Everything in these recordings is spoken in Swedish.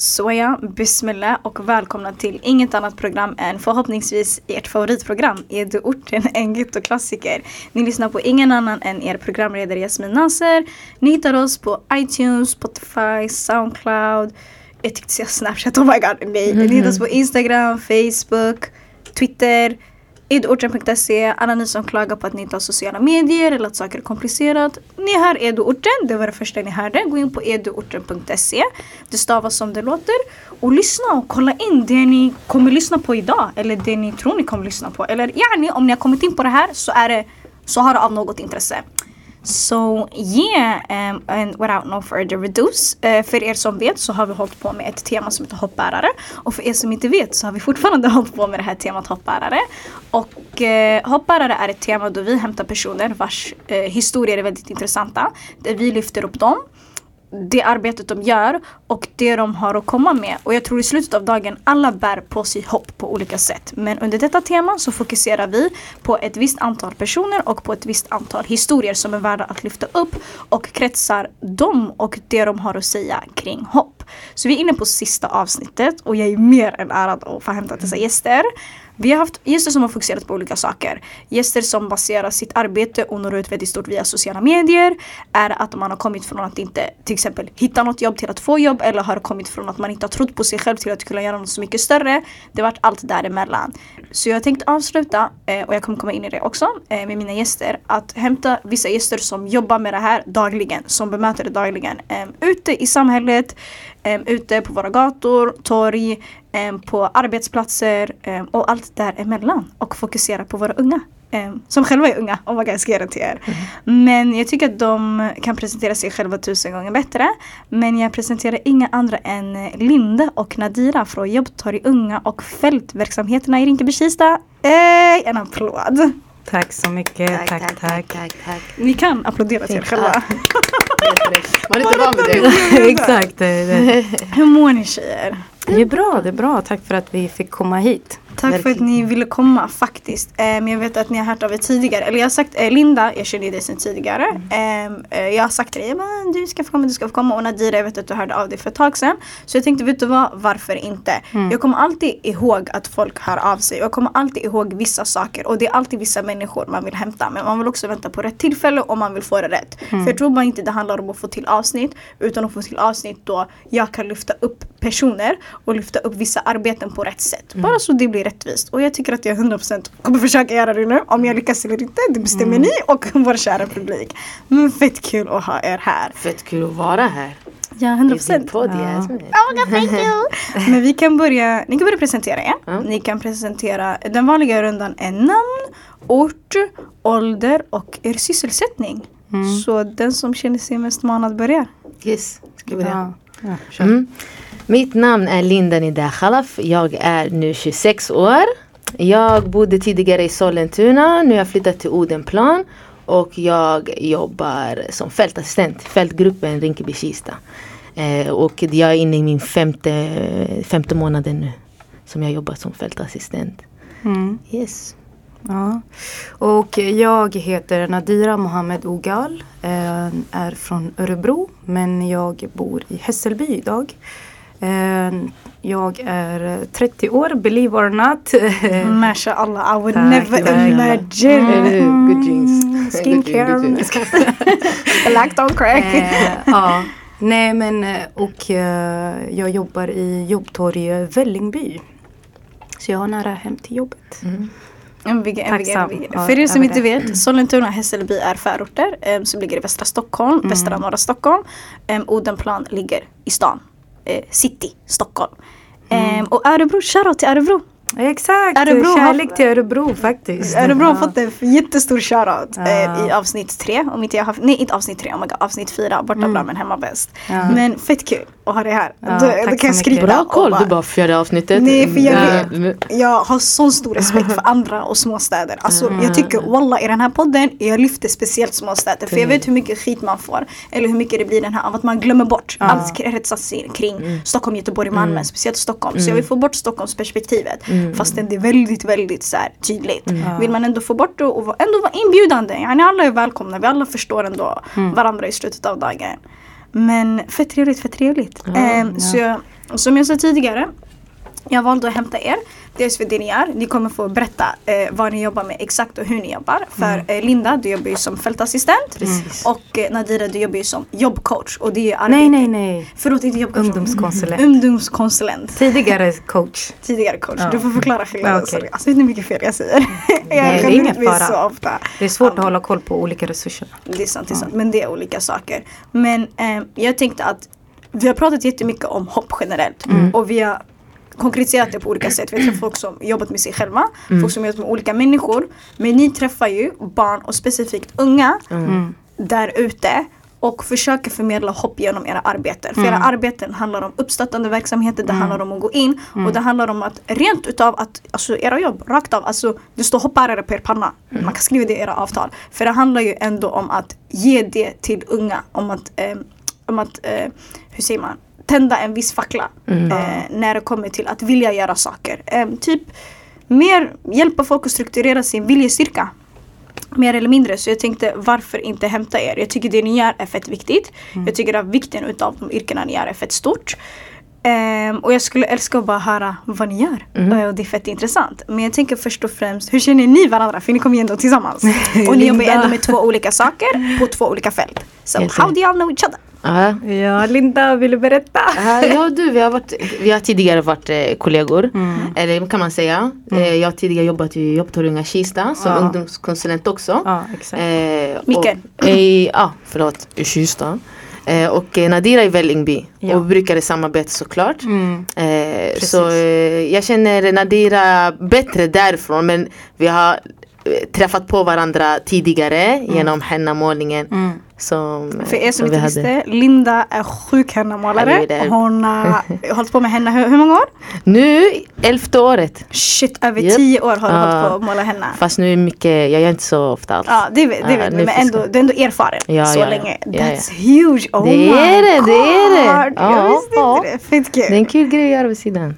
Såja, bismillah och välkomna till inget annat program än förhoppningsvis ert favoritprogram Edu-orten, en ghetto-klassiker. Ni lyssnar på ingen annan än er programledare Jasmin Nasser. Ni hittar oss på iTunes, Spotify, Soundcloud. Jag tyckte säga Snapchat, oh my god, nej. Ni hittar oss på Instagram, Facebook, Twitter. Eduorten.se, alla ni som klagar på att ni inte har sociala medier eller att saker är komplicerat. Ni hör Eduorten, det var det första ni hörde. Gå in på eduorten.se. Det stavas som det låter. Och lyssna och kolla in det ni kommer lyssna på idag. Eller det ni tror ni kommer lyssna på. Eller yani, om ni har kommit in på det här så, är det, så har det av något intresse. So yeah, um, and without no further ado, uh, för er som vet så har vi hållit på med ett tema som heter hoppbärare. Och för er som inte vet så har vi fortfarande hållit på med det här temat hoppbärare. Och uh, hoppbärare är ett tema då vi hämtar personer vars uh, historier är väldigt intressanta. Där vi lyfter upp dem det arbetet de gör och det de har att komma med. Och jag tror i slutet av dagen alla bär på sig hopp på olika sätt. Men under detta tema så fokuserar vi på ett visst antal personer och på ett visst antal historier som är värda att lyfta upp och kretsar dem och det de har att säga kring hopp. Så vi är inne på sista avsnittet och jag är mer än ärad att få hämta dessa gäster. Vi har haft gäster som har fokuserat på olika saker. Gäster som baserar sitt arbete och når ut väldigt stort via sociala medier. Är att man har kommit från att inte till exempel hitta något jobb till att få jobb eller har kommit från att man inte har trott på sig själv till att kunna göra något så mycket större. Det har varit allt däremellan. Så jag tänkte avsluta, eh, och jag kommer komma in i det också, eh, med mina gäster. Att hämta vissa gäster som jobbar med det här dagligen, som bemöter det dagligen. Eh, ute i samhället, ute på våra gator, torg, på arbetsplatser och allt däremellan. Och fokusera på våra unga. Som själva är unga, om man kan ge det till er. Mm. Men jag tycker att de kan presentera sig själva tusen gånger bättre. Men jag presenterar inga andra än Linda och Nadira från Jobbtorg Unga och fältverksamheterna i Rinkeby-Kista. En applåd! Tack så mycket. Tack, tack, tack. tack, tack, tack. Ni kan applådera till er själva. Man är inte van vid det. Exakt. Hur mår ni tjejer? Det är bra, det är bra. Tack för att vi fick komma hit. Tack Verkligen. för att ni ville komma faktiskt. Men jag vet att ni har hört av er tidigare. Eller jag har sagt, eh, Linda, jag känner dig sedan tidigare. Mm. Jag har sagt till dig, men du ska få komma, du ska få komma. Och Nadira, jag vet att du hörde av dig för ett tag sedan. Så jag tänkte, vet du vad, varför inte? Mm. Jag kommer alltid ihåg att folk hör av sig. Jag kommer alltid ihåg vissa saker. Och det är alltid vissa människor man vill hämta. Men man vill också vänta på rätt tillfälle om man vill få det rätt. Mm. För jag tror bara inte det handlar om att få till avsnitt. Utan att få till avsnitt då jag kan lyfta upp personer och lyfta upp vissa arbeten på rätt sätt. Mm. Bara så det blir rättvist. Och jag tycker att jag 100% kommer försöka göra det nu. Om jag lyckas eller inte, det bestämmer mm. ni och vår kära publik. Men fett kul att ha er här. Fett kul att vara här. Ja, 100 procent. Ja. Oh God, thank you. Men vi kan börja, ni kan börja presentera er. Mm. Ni kan presentera, den vanliga rundan är namn, ort, ålder och er sysselsättning. Mm. Så den som känner sig mest manad börjar. Yes, ska vi börja? Ja. Ja, mm. Mitt namn är Linda Nida Khalaf. Jag är nu 26 år. Jag bodde tidigare i Sollentuna. Nu har jag flyttat till Odenplan. Och jag jobbar som fältassistent. Fältgruppen Rinkeby-Kista. Eh, och jag är inne i min femte, femte månaden nu. Som jag jobbar som fältassistent. Mm. Yes. Ja. Och jag heter Nadira Mohammed Ogal. Eh, är från Örebro men jag bor i Hässelby idag. Eh, jag är 30 år, believe or not. Mashallah, I would tack, never tack. imagine. Mm. Good jeans. Skincare. Lactone crack. Eh, ja. Nej men och jag jobbar i Jobbtorg Vällingby. Så jag har nära hem till jobbet. Mm. MVG, Tacksam. MVG. För er som inte vet, Sollentuna och Hässelby är förorter um, som ligger i västra Stockholm, mm. västra norra Stockholm. Um, Odenplan ligger i stan, city, Stockholm. Um, och Örebro, shoutout till Örebro. Exakt, Örebro kärlek har, till Örebro faktiskt. Örebro har fått en jättestor shoutout ja. eh, i avsnitt tre. Om inte jag har, nej inte avsnitt tre, oh my God, avsnitt fyra. Borta mm. bland men hemma bäst. Ja. Men fett kul att ha det här. Ja, då, då kan jag skriva. Bra koll, bara, du bara fjärde avsnittet. Nej för jag, vet, jag har sån stor respekt för andra och småstäder. Alltså mm. jag tycker wallah i den här podden, jag lyfter speciellt småstäder. För jag vet hur mycket skit man får. Eller hur mycket det blir den här av att man glömmer bort. Ja. Allt kretsas kring mm. Stockholm, Göteborg, Malmö. Mm. Speciellt Stockholm. Så jag vill mm. få bort Stockholmsperspektivet. Mm. Fastän det är väldigt, väldigt så här, tydligt. Mm. Vill man ändå få bort det och ändå vara inbjudande. Yani alla är välkomna, vi alla förstår ändå mm. varandra i slutet av dagen. Men för trevligt, för trevligt. Um, ja. Så jag, som jag sa tidigare, jag valde att hämta er. Dels för det ni är. Ni kommer få berätta eh, vad ni jobbar med exakt och hur ni jobbar. För eh, Linda, du jobbar ju som fältassistent. Precis. Och eh, Nadira, du jobbar ju som jobbcoach. Och det är ju arbete. Nej, nej, nej. Förlåt, inte jobbcoach. Ungdomskonsulent. Ungdomskonsulent. Tidigare coach. Tidigare coach. Ja. Du får förklara skillnaden. Okej. sorry. Alltså vet ni hur mycket fel jag säger? jag Nej, det är ingen fara. så ofta. Det är svårt att hålla koll på olika resurser. Det är sant, det är sant. Men det är olika saker. Men eh, jag tänkte att vi har pratat jättemycket om hopp generellt. Och vi har konkretiserat det på olika sätt. Vi har träffat folk som jobbat med sig själva, folk som jobbat med olika människor. Men ni träffar ju barn och specifikt unga där ute och försöker förmedla hopp genom era arbeten. För era arbeten handlar om uppstöttande verksamheter, det handlar om att gå in och det handlar om att rent utav att, alltså era jobb, rakt av, alltså det står hoppärare på er panna. Man kan skriva det i era avtal. För det handlar ju ändå om att ge det till unga, om att, eh, om att eh, hur säger man, tända en viss fackla. Eh, när det kommer till att vilja göra saker. Eh, typ mer hjälpa folk att strukturera sin viljestyrka. Mer eller mindre. Så jag tänkte varför inte hämta er? Jag tycker det ni gör är fett viktigt. Jag tycker att vikten utav de yrkena ni gör är fett stort. Ehm, och jag skulle älska att bara höra vad ni gör. Eh, och det är fett intressant. Men jag tänker först och främst, hur känner ni varandra? För ni kommer ju ändå tillsammans. och ni jobbar ju ändå med två olika saker på två olika fält. So Helt how do y'all know each other? Ja. Ja, Linda, vill du berätta? Ja, jag och du, vi har, varit, vi har tidigare varit eh, kollegor. Eller kan man säga. Eh, jag har tidigare jobbat i Jobbtorgunga Kista som Ja. ungdomskonsulent också. Ja, exakt. Eh, Mikael. eh, Ja, förlåt. I Kista. Eh, och eh, Nadira i Vällingby. Ja. Och vi brukade samarbeta såklart. Mm. Eh, så eh, jag känner Nadira bättre därifrån men vi har eh, träffat på varandra tidigare genom hennamålningen. Mm. Som, För er som inte visste, Linda är sjuk hennamålare. Hon har hållit på med henna hur, hur många år? Nu, elfte året. Shit, över Japp. tio år har du Ja. hållit på att måla henna. Fast nu är mycket, jag gör inte så ofta alls. Ja, det vet, det vet vi. Men ändå, du är ändå erfaren Ja, så ja, länge. Ja, That's huge! Oh Det my är det, det är det. God. Jag Ja, visste inte det. Fett kul. Det är en kul grej att göra vid sidan.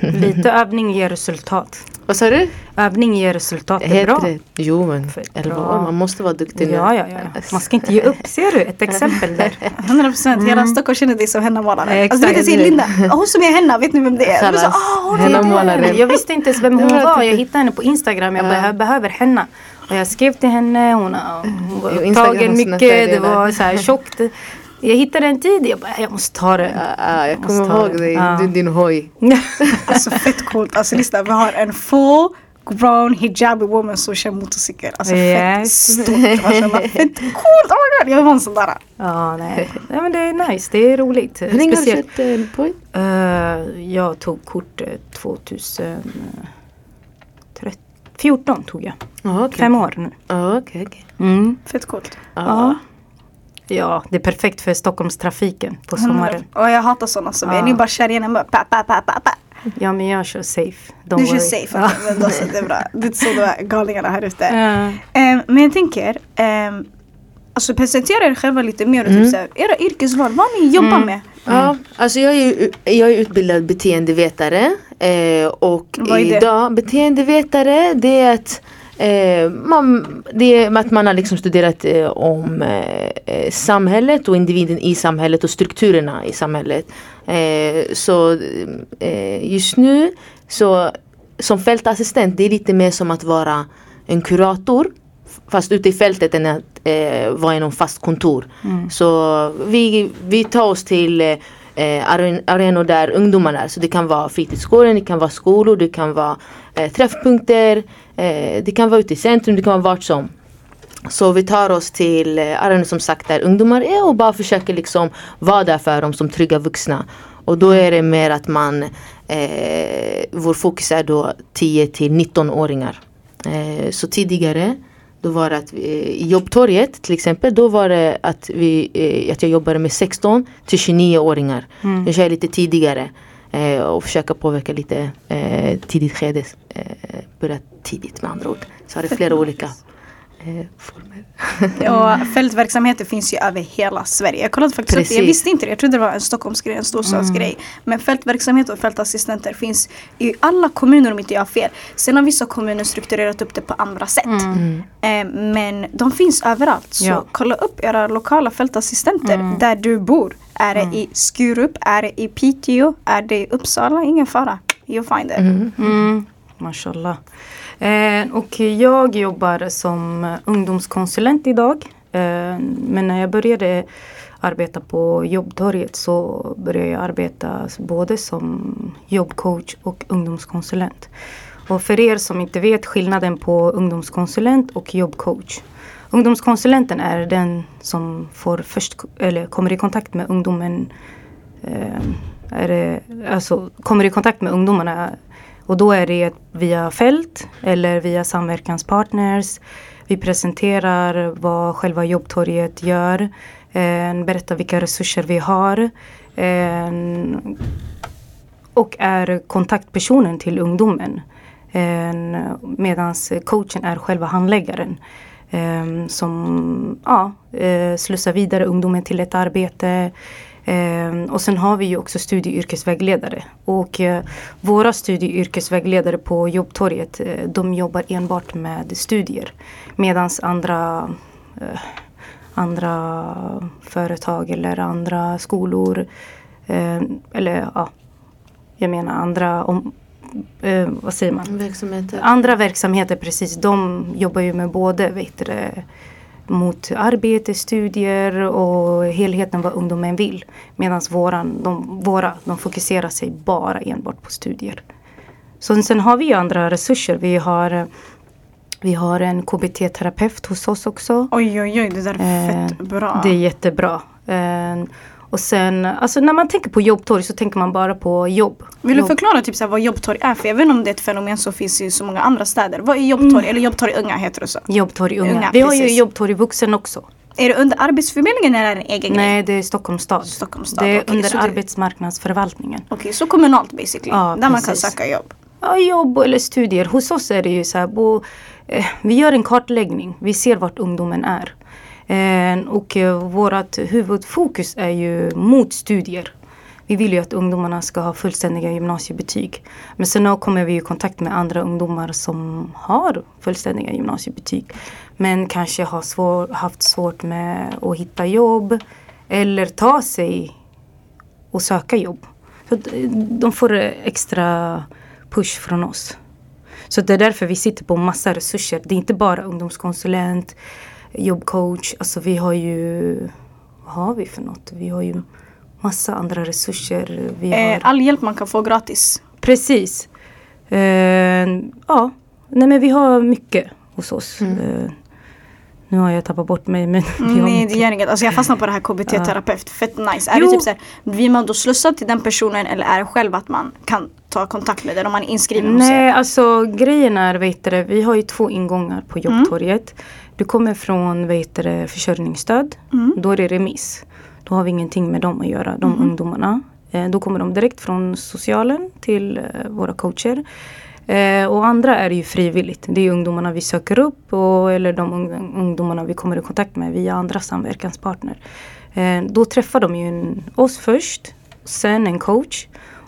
Lite övning ger resultat. Vad sa du? Övning ger resultat. Det är bra. rätt. Jo men Fett 11 bra. år, man måste vara duktig nu. Ja, ja, ja. Man ska inte ge upp. Ser du? Ett exempel där. 100 procent. Hela Stockholm känner dig som hennamålare. Alltså, du vet, jag säger Linda, hon som är henna, vet ni vem det är? Så, ah, hon är henna det. målare. Jag visste inte ens vem hon var. tycker- Jag hittade henne på Instagram. Jag bara, jag behöver henne. Och jag skrev till henne. Hon hon var upptagen mycket. Det var så här tjockt. Jag hittade en tid. Jag bara, jag måste ta det. Ja, ja, jag Måste kommer ta ihåg det. dig, Ja. du, din hoj. Alltså fett coolt. Alltså lyssna, vi har en full grown hijabi woman som kör motorcykel. Alltså fett Yes. stort. mashallah. Fett coolt. Oh my god, jag vill ha en sån där. Ja, nej. nej. men det är nice. Det är roligt. Hur länge har du kört på? Eh, jag tog kort eh, 2014 tog jag. Ja, okej. Fem år nu. Ja, okej, okej. Mm. Fett coolt. Ja. Ja, det är perfekt för Stockholmstrafiken på sommaren. Och jag hatar sådana som är. Ja. Ni bara kör igenom bara pa, pa, pa, pa, pa. Ja, men jag kör safe. Don't Du kör worry. safe. Ja. okej, Men då så, det är bra. Det är så de här galningarna här ute. Ja. Ehm, men jag tänker, um, alltså presentera er själva lite mer och typ såhär, era yrkesval, vad ni jobbar med. Ja, alltså jag är, jag är utbildad beteendevetare eh, och Vad är det? idag beteendevetare det är att eh, man, det är att man har liksom studerat eh, om eh, eh, samhället och individen i samhället och strukturerna i samhället. Eh, så eh, just nu så som fältassistent det är lite mer som att vara en kurator fast ute i fältet än att vara i någon fast kontor. Så vi, vi tar oss till aren- arenor där ungdomar är. Så det kan vara fritidsgården, det kan vara skolor, det kan vara eh, träffpunkter, eh, det kan vara ute i centrum, det kan vara vart som. Så vi tar oss till eh, arenor som sagt där ungdomar är och bara försöker liksom vara där för dem som trygga vuxna. Och då är det mer att man, eh, vår fokus är då 10 till 19-åringar. Eh, så tidigare då var det att vi, i jobbtorget till exempel, då var det att, vi, eh, att jag jobbade med 16 till 29-åringar. Jag kör lite tidigare och försöka påverka lite eh, tidigt skede. Eh, börja tidigt med andra ord. Så har det flera olika eh, former. Och fältverksamheter finns ju över hela Sverige. Jag kollade faktiskt upp det. Jag visste inte det. Jag trodde det var en Stockholmsgrej, en storstadsgrej. Men fältverksamhet och fältassistenter finns i alla kommuner om inte jag har fel. Sen har vissa kommuner strukturerat upp det på andra sätt. Eh, men de finns överallt. Så Ja. kolla upp era lokala fältassistenter där du bor. Är det i Skurup? Är det i Piteå? Är det i Uppsala? Ingen fara. You'll find it. Mm, mashallah. Eh, och jag jobbar som ungdomskonsulent idag. Eh, men när jag började arbeta på jobbtorget så började jag arbeta både som jobbcoach och ungdomskonsulent. Och för er som inte vet skillnaden på ungdomskonsulent och jobbcoach. Ungdomskonsulenten är den som får först, eller kommer i kontakt med ungdomen. Eh, är det, alltså, kommer i kontakt med ungdomarna. Och då är det via fält eller via samverkanspartners. Vi presenterar vad själva jobbtorget gör. Eh, berättar vilka resurser vi har. Eh, och är kontaktpersonen till ungdomen. Eh, Medan coachen är själva handläggaren. Eh, som ja, eh, slussar vidare ungdomen till ett arbete. Eh, och sen har vi ju också studie och yrkesvägledare. Och eh, våra studie och yrkesvägledare på jobbtorget eh, de jobbar enbart med studier. Medan andra eh, andra företag eller andra skolor eh, eller ja, jag menar andra om, eh, vad säger man? Verksamheter. Andra verksamheter precis. De jobbar ju med både vet du, mot arbete, studier och helheten vad ungdomen vill. Medan våran, de, våra de fokuserar sig bara enbart på studier. Så sen har vi ju andra resurser. Vi har vi har en KBT-terapeut hos oss också. Oj, oj, oj, det där är fett eh, bra. Det är jättebra. Eh, och sen, alltså när man tänker på jobbtorg så tänker man bara på jobb. Vill du förklara typ så vad jobbtorg är? För jag vet inte om det är ett fenomen som finns i så många andra städer. Vad är jobbtorg? Mm. Eller jobbtorg unga heter det så? Jobbtorg unga. unga Vi har ju jobbtorg vuxen också. Är det under Arbetsförmedlingen eller är det en egen grej? Nej, det är Stockholms stad. Stockholms stad. Det är okay, under så arbetsmarknadsförvaltningen. Okej, okay, så kommunalt basically. Ja, där precis. man kan söka jobb. Ja, jobb eller studier. Hos oss är det ju så här, bo, eh, vi gör en kartläggning. Vi ser vart ungdomen är. Eh, och eh, vårt huvudfokus är ju mot studier. Vi vill ju att ungdomarna ska ha fullständiga gymnasiebetyg. Men sen kommer vi i kontakt med andra ungdomar som har fullständiga gymnasiebetyg. Men kanske har svår, haft svårt med att hitta jobb. Eller ta sig och söka jobb. Så eh, de får extra push från oss. Så det är därför vi sitter på massa resurser. Det är inte bara ungdomskonsulent, jobbcoach. Alltså vi har ju, vad har vi för något? Vi har ju massa andra resurser. Vi eh, har... All hjälp man kan få gratis. Precis. Uh, ja, nej men vi har mycket hos oss. Mm. Uh, nu har jag tappat bort mig men Nej det gör inget. Alltså jag fastnar på det här KBT-terapeut. Fett nice. Är jo. det typ såhär, vill man då slussa till den personen eller är det själv att man kan ta kontakt med den om man är inskriven hos Nej alltså grejen är, vet du, vi har ju två ingångar på mm. jobbtorget. Mm. Du kommer från vet du, försörjningsstöd. Mm. Då är det remiss. Då har vi ingenting med dem att göra, de mm. ungdomarna. Eh, då kommer de direkt från socialen till eh, våra coacher. Eh, och andra är ju frivilligt. Det är ungdomarna vi söker upp och, eller de ungdomarna vi kommer i kontakt med via andra samverkanspartner. Eh, då träffar de ju en, oss först, sen en coach.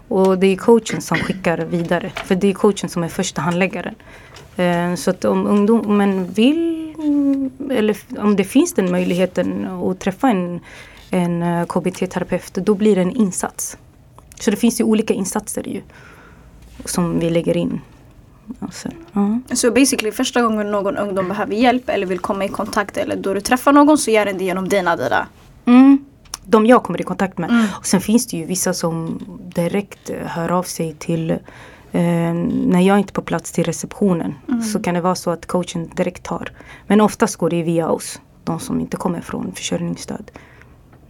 Och det är coachen som skickar vidare. För det är coachen som är första handläggaren. Eh, så att om ungdomen vill eller om det finns den möjligheten att träffa en, en eh, KBT-terapeut då blir det en insats. Så det finns ju olika insatser ju som vi lägger in. Så uh. so basically första gången någon ungdom behöver hjälp eller vill komma i kontakt eller då du träffar någon så gör den det genom dina Dida? Mm. De jag kommer i kontakt med. Mm. Och sen finns det ju vissa som direkt hör av sig till eh, när jag inte är på plats till receptionen. Mm. Så kan det vara så att coachen direkt tar. Men oftast går det via oss. De som inte kommer från försörjningsstöd.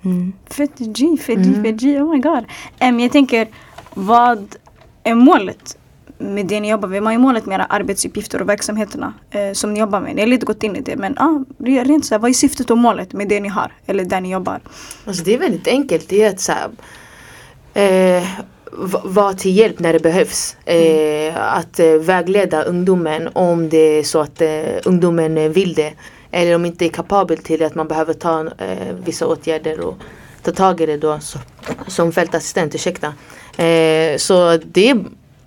Mm. Fett G, fett G, mm. fett G. Oh my god. Um, jag tänker vad är målet med det ni jobbar med? Vad är målet med era arbetsuppgifter och verksamheterna eh, som ni jobbar med? Ni har lite gått in i det men ah, rent så här, vad är syftet och målet med det ni har? Eller där ni jobbar? Alltså det är väldigt enkelt. Det är att så här, eh, vara till hjälp när det behövs. Eh, att eh, vägleda ungdomen om det är så att eh, ungdomen vill det. Eller om inte är kapabel till att man behöver ta eh, vissa åtgärder och ta tag i det då så, som fältassistent, ursäkta. Eh, så det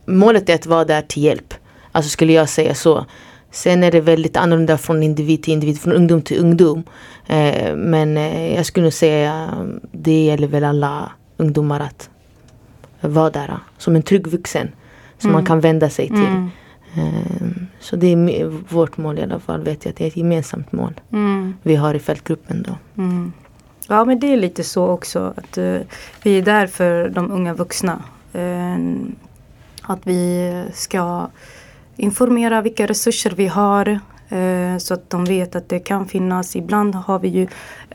målet är att vara där till hjälp. Alltså skulle jag säga så. Sen är det väldigt annorlunda från individ till individ, från ungdom till ungdom. Eh, men eh, jag skulle säga det gäller väl alla ungdomar att vara där som en trygg vuxen som Mm. man kan vända sig till. Mm. Eh, så det är vårt mål i alla fall, vet jag det är ett gemensamt mål Mm. vi har i fältgruppen då. Mm. Ja men det är lite så också att eh, vi är där för de unga vuxna. Eh, att vi ska informera vilka resurser vi har eh, så att de vet att det kan finnas. Ibland har vi ju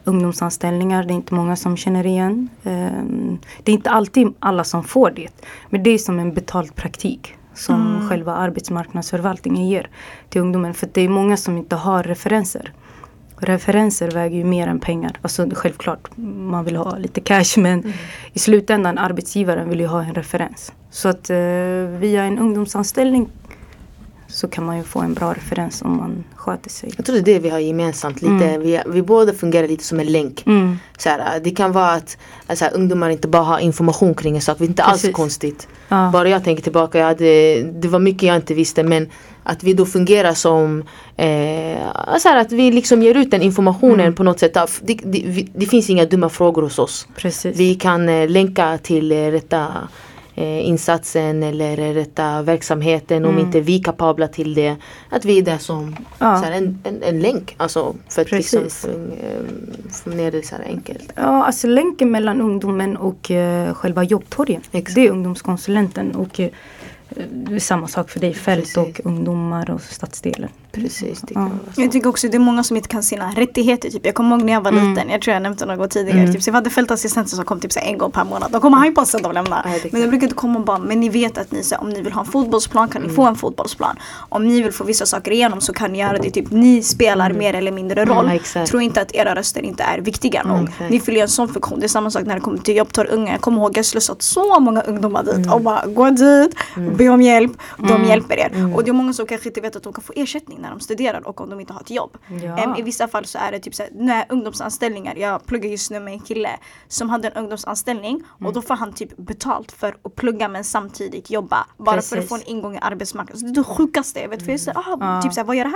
ungdomsanställningar, det är inte många som känner igen. Eh, det är inte alltid alla som får det. Men det är som en betald praktik som själva arbetsmarknadsförvaltningen ger till ungdomen. För det är många som inte har referenser. Referenser väger ju mer än pengar. Alltså självklart, man vill ha lite cash men i slutändan arbetsgivaren vill ju ha en referens. Så att eh, via en ungdomsanställning så kan man ju få en bra referens om man sköter sig. Jag tror det är det vi har gemensamt lite. Mm. Vi, vi båda fungerar lite som en länk. Mm. Så här, det kan vara att alltså, ungdomar inte bara har information kring en sak, det är inte alls Precis. konstigt. Ja. Bara jag tänker tillbaka, jag hade, det var mycket jag inte visste men att vi då fungerar som eh, så här, att vi liksom ger ut den informationen Mm. på något sätt. Det, det, det finns inga dumma frågor hos oss. Precis. Vi kan eh, länka till eh, rätta insatsen eller eh, rätta verksamheten om Mm. inte vi är kapabla till det. Att vi är där som Ja. här, en, en, en länk. Alltså för att liksom Precis. eh, få ner det så enkelt. Ja, alltså länken mellan ungdomen och eh, själva jobbtorgen. Exakt. Det är ungdomskonsulenten och eh, det är samma sak för dig, fält Precis. och ungdomar och stadsdelen. Precis, det Ja. Jag tycker också det är många som inte kan sina rättigheter. Typ. Jag kommer ihåg när jag var Mm. liten, jag tror jag nämnde det någon gång tidigare. Mm. Typ, så jag hade fältassistenter som kom typ så en gång per månad. De kommer hypa sen de lämnar. Ja, men de brukar inte komma och bara, men ni vet att ni, så om ni vill ha en fotbollsplan kan ni Mm. få en fotbollsplan. Om ni vill få vissa saker igenom så kan ni göra det. Typ ni spelar mer eller mindre roll. Mm, exakt. Tro inte att era röster inte är viktiga nog. Mm, exakt. Ni fyller en sån funktion. Det är samma sak när det kommer till jobbtorg unga. Jag kommer ihåg jag slussat så många ungdomar dit Mm. och bara gå dit, be om hjälp. De Mm. hjälper er. Mm. Och det är många som kanske inte vet att de kan få ersättning när de studerar och om de inte har ett jobb. Ja. Em, I vissa fall så är det typ såhär, nej, ungdomsanställningar. Jag pluggar just nu med en kille som hade en ungdomsanställning och då får han typ betalt för att plugga men samtidigt jobba. Bara för att Precis. få en ingång i arbetsmarknaden. Så det är det sjukaste jag vet. För jag säger, ah, typ såhär, vad gör det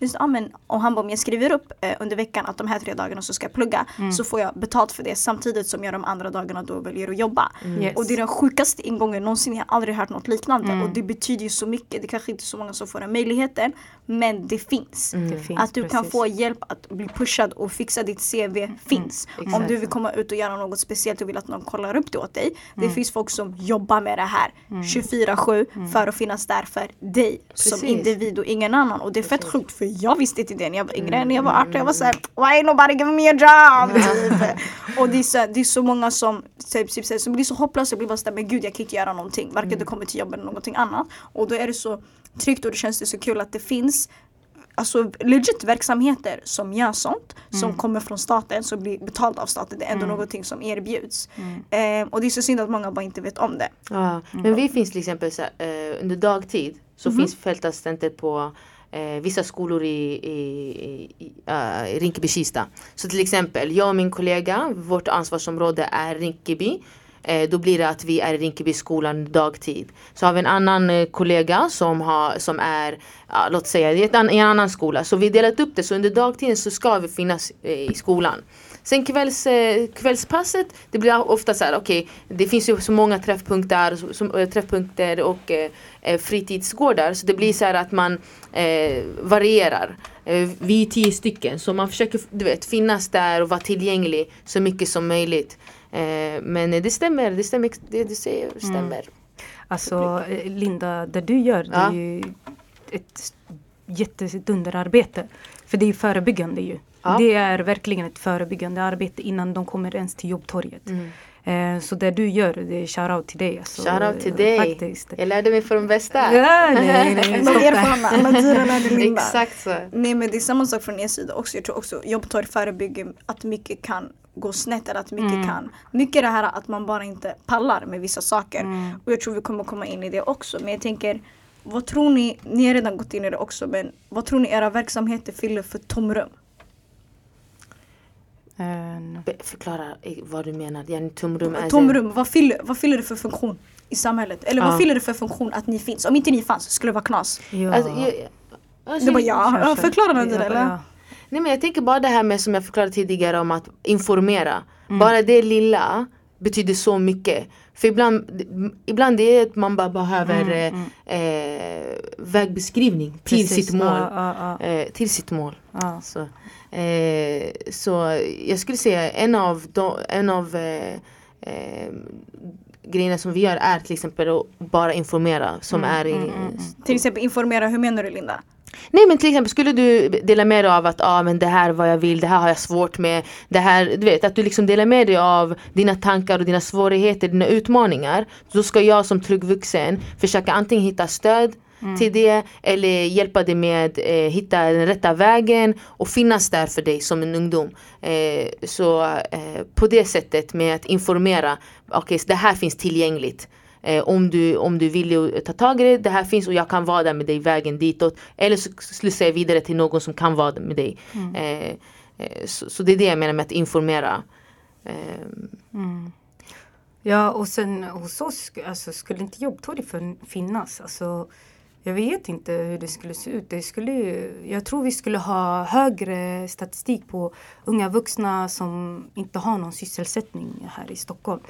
här? Så, ah, men, och han bara, om jag skriver upp eh, under veckan att de här tre dagarna så ska jag plugga så får jag betalt för det samtidigt som jag de andra dagarna då väljer att jobba. Yes. Och det är den sjukaste ingången någonsin. Jag har aldrig hört något liknande. Mm. Och det betyder ju så mycket. Det kanske inte är så många som får den möjligheten. Men det finns. Det finns, Att du kan precis. få hjälp att bli pushad och fixa ditt CV finns. Om du vill komma ut och göra något speciellt och vill att någon kollar upp det åt dig. Det finns folk som jobbar med det här 24-7 för att finnas där för dig som Precis. individ och ingen annan. Och det är fett sjukt för jag visste inte det när jag var yngre. När jag var 18 jag var såhär Why ain't nobody giving me a job? Typ. Och det är, så, det är så många som, typ, typ, som blir så hopplösa och blir bara såhär men gud jag kan inte göra någonting. Varken det kommer till jobb eller någonting annat. Och då är det så tryggt och det känns det så kul att det finns Alltså legit verksamheter som gör sånt som kommer från staten som blir betalt av staten. Det är ändå någonting som erbjuds. Eh, och det är så synd att många bara inte vet om det. Ja, men vi finns till exempel så, eh, under dagtid så finns fältassistenter på eh, vissa skolor i, i, i, i Rinkeby-Kista. Så till exempel jag och min kollega, vårt ansvarsområde är Rinkeby. Eh, då blir det att vi är i Rinkebyskolan dagtid. Så har vi en annan eh, kollega som, har, som är, ja, låt säga, i, ett an, i en annan skola. Så vi har delat upp det, så under dagtiden så ska vi finnas eh, i skolan. Sen kvälls, eh, kvällspasset, det blir ofta så här, okej, det finns ju så många träffpunkter, som, eh, träffpunkter och eh, eh, fritidsgårdar. Så det blir så här att man eh, varierar. Eh, vi är tio stycken, så man försöker du vet, finnas där och vara tillgänglig så mycket som möjligt. Eh, men det stämmer, det stämmer, det du säger stämmer. Alltså eh, Linda, det du gör det Ja. är ju ett jättedunderarbete. För det är förebyggande ju. Ja. Det är verkligen ett förebyggande arbete innan de kommer ens till jobbtorget. Mm. Eh, så det du gör, det är shoutout till dig. Alltså, Shoutout till dig. Faktiskt. Jag lärde mig från de bästa. Ja, nej, nej, stopp där. Exakt så. Nej men det är samma sak från er sida också. Jag tror också jobbtorg förebygger att mycket kan gå snett eller att mycket Mm. kan. Mycket det här att man bara inte pallar med vissa saker. Mm. Och jag tror vi kommer komma in i det också. Men jag tänker, vad tror ni, ni har redan gått in i det också, men vad tror ni era verksamheter fyller för tomrum? Be- Förklara vad du menar. Yani tomrum är Tomrum, vad fyller, vad fyller det för funktion i samhället? Eller Ja. vad fyller det för funktion att ni finns? Om inte ni fanns skulle det vara knas. ja. Alltså, jag, Alltså, Du bara ja, Kör, ja kör. förklara den Ja, eller? ja. Nej men jag tänker bara det här med som jag förklarade tidigare om att informera. Bara det lilla betyder så mycket. För ibland, ibland det är att man bara behöver eh, eh, vägbeskrivning till Precis. sitt mål. Ja, ja. Eh, till sitt mål. Ja. Så, eh, så jag skulle säga en av, de, en av eh, eh, grejerna som vi gör är till exempel att bara informera som är i, Till exempel informera, hur menar du Linda? Nej men till exempel skulle du dela med dig av att ah, men det här är vad jag vill, det här har jag svårt med. Det här, du vet att du liksom delar med dig av dina tankar och dina svårigheter, dina utmaningar. Då ska jag som trygg vuxen försöka antingen hitta stöd till det eller hjälpa dig med eh, hitta den rätta vägen och finnas där för dig som en ungdom. Eh, så eh, på det sättet med att informera, okej så det här finns tillgängligt. Eh, om, du, om du vill ta tag i det, det här finns och jag kan vara där med dig vägen ditåt. Eller så slussar jag vidare till någon som kan vara där med dig. Eh, eh, så, så det är det jag menar med att informera. Eh, Ja, och sen hos oss alltså, skulle inte jobbtorg för- finnas. Alltså, jag vet inte hur det skulle se ut. Det skulle, jag tror vi skulle ha högre statistik på unga vuxna som inte har någon sysselsättning här i Stockholm.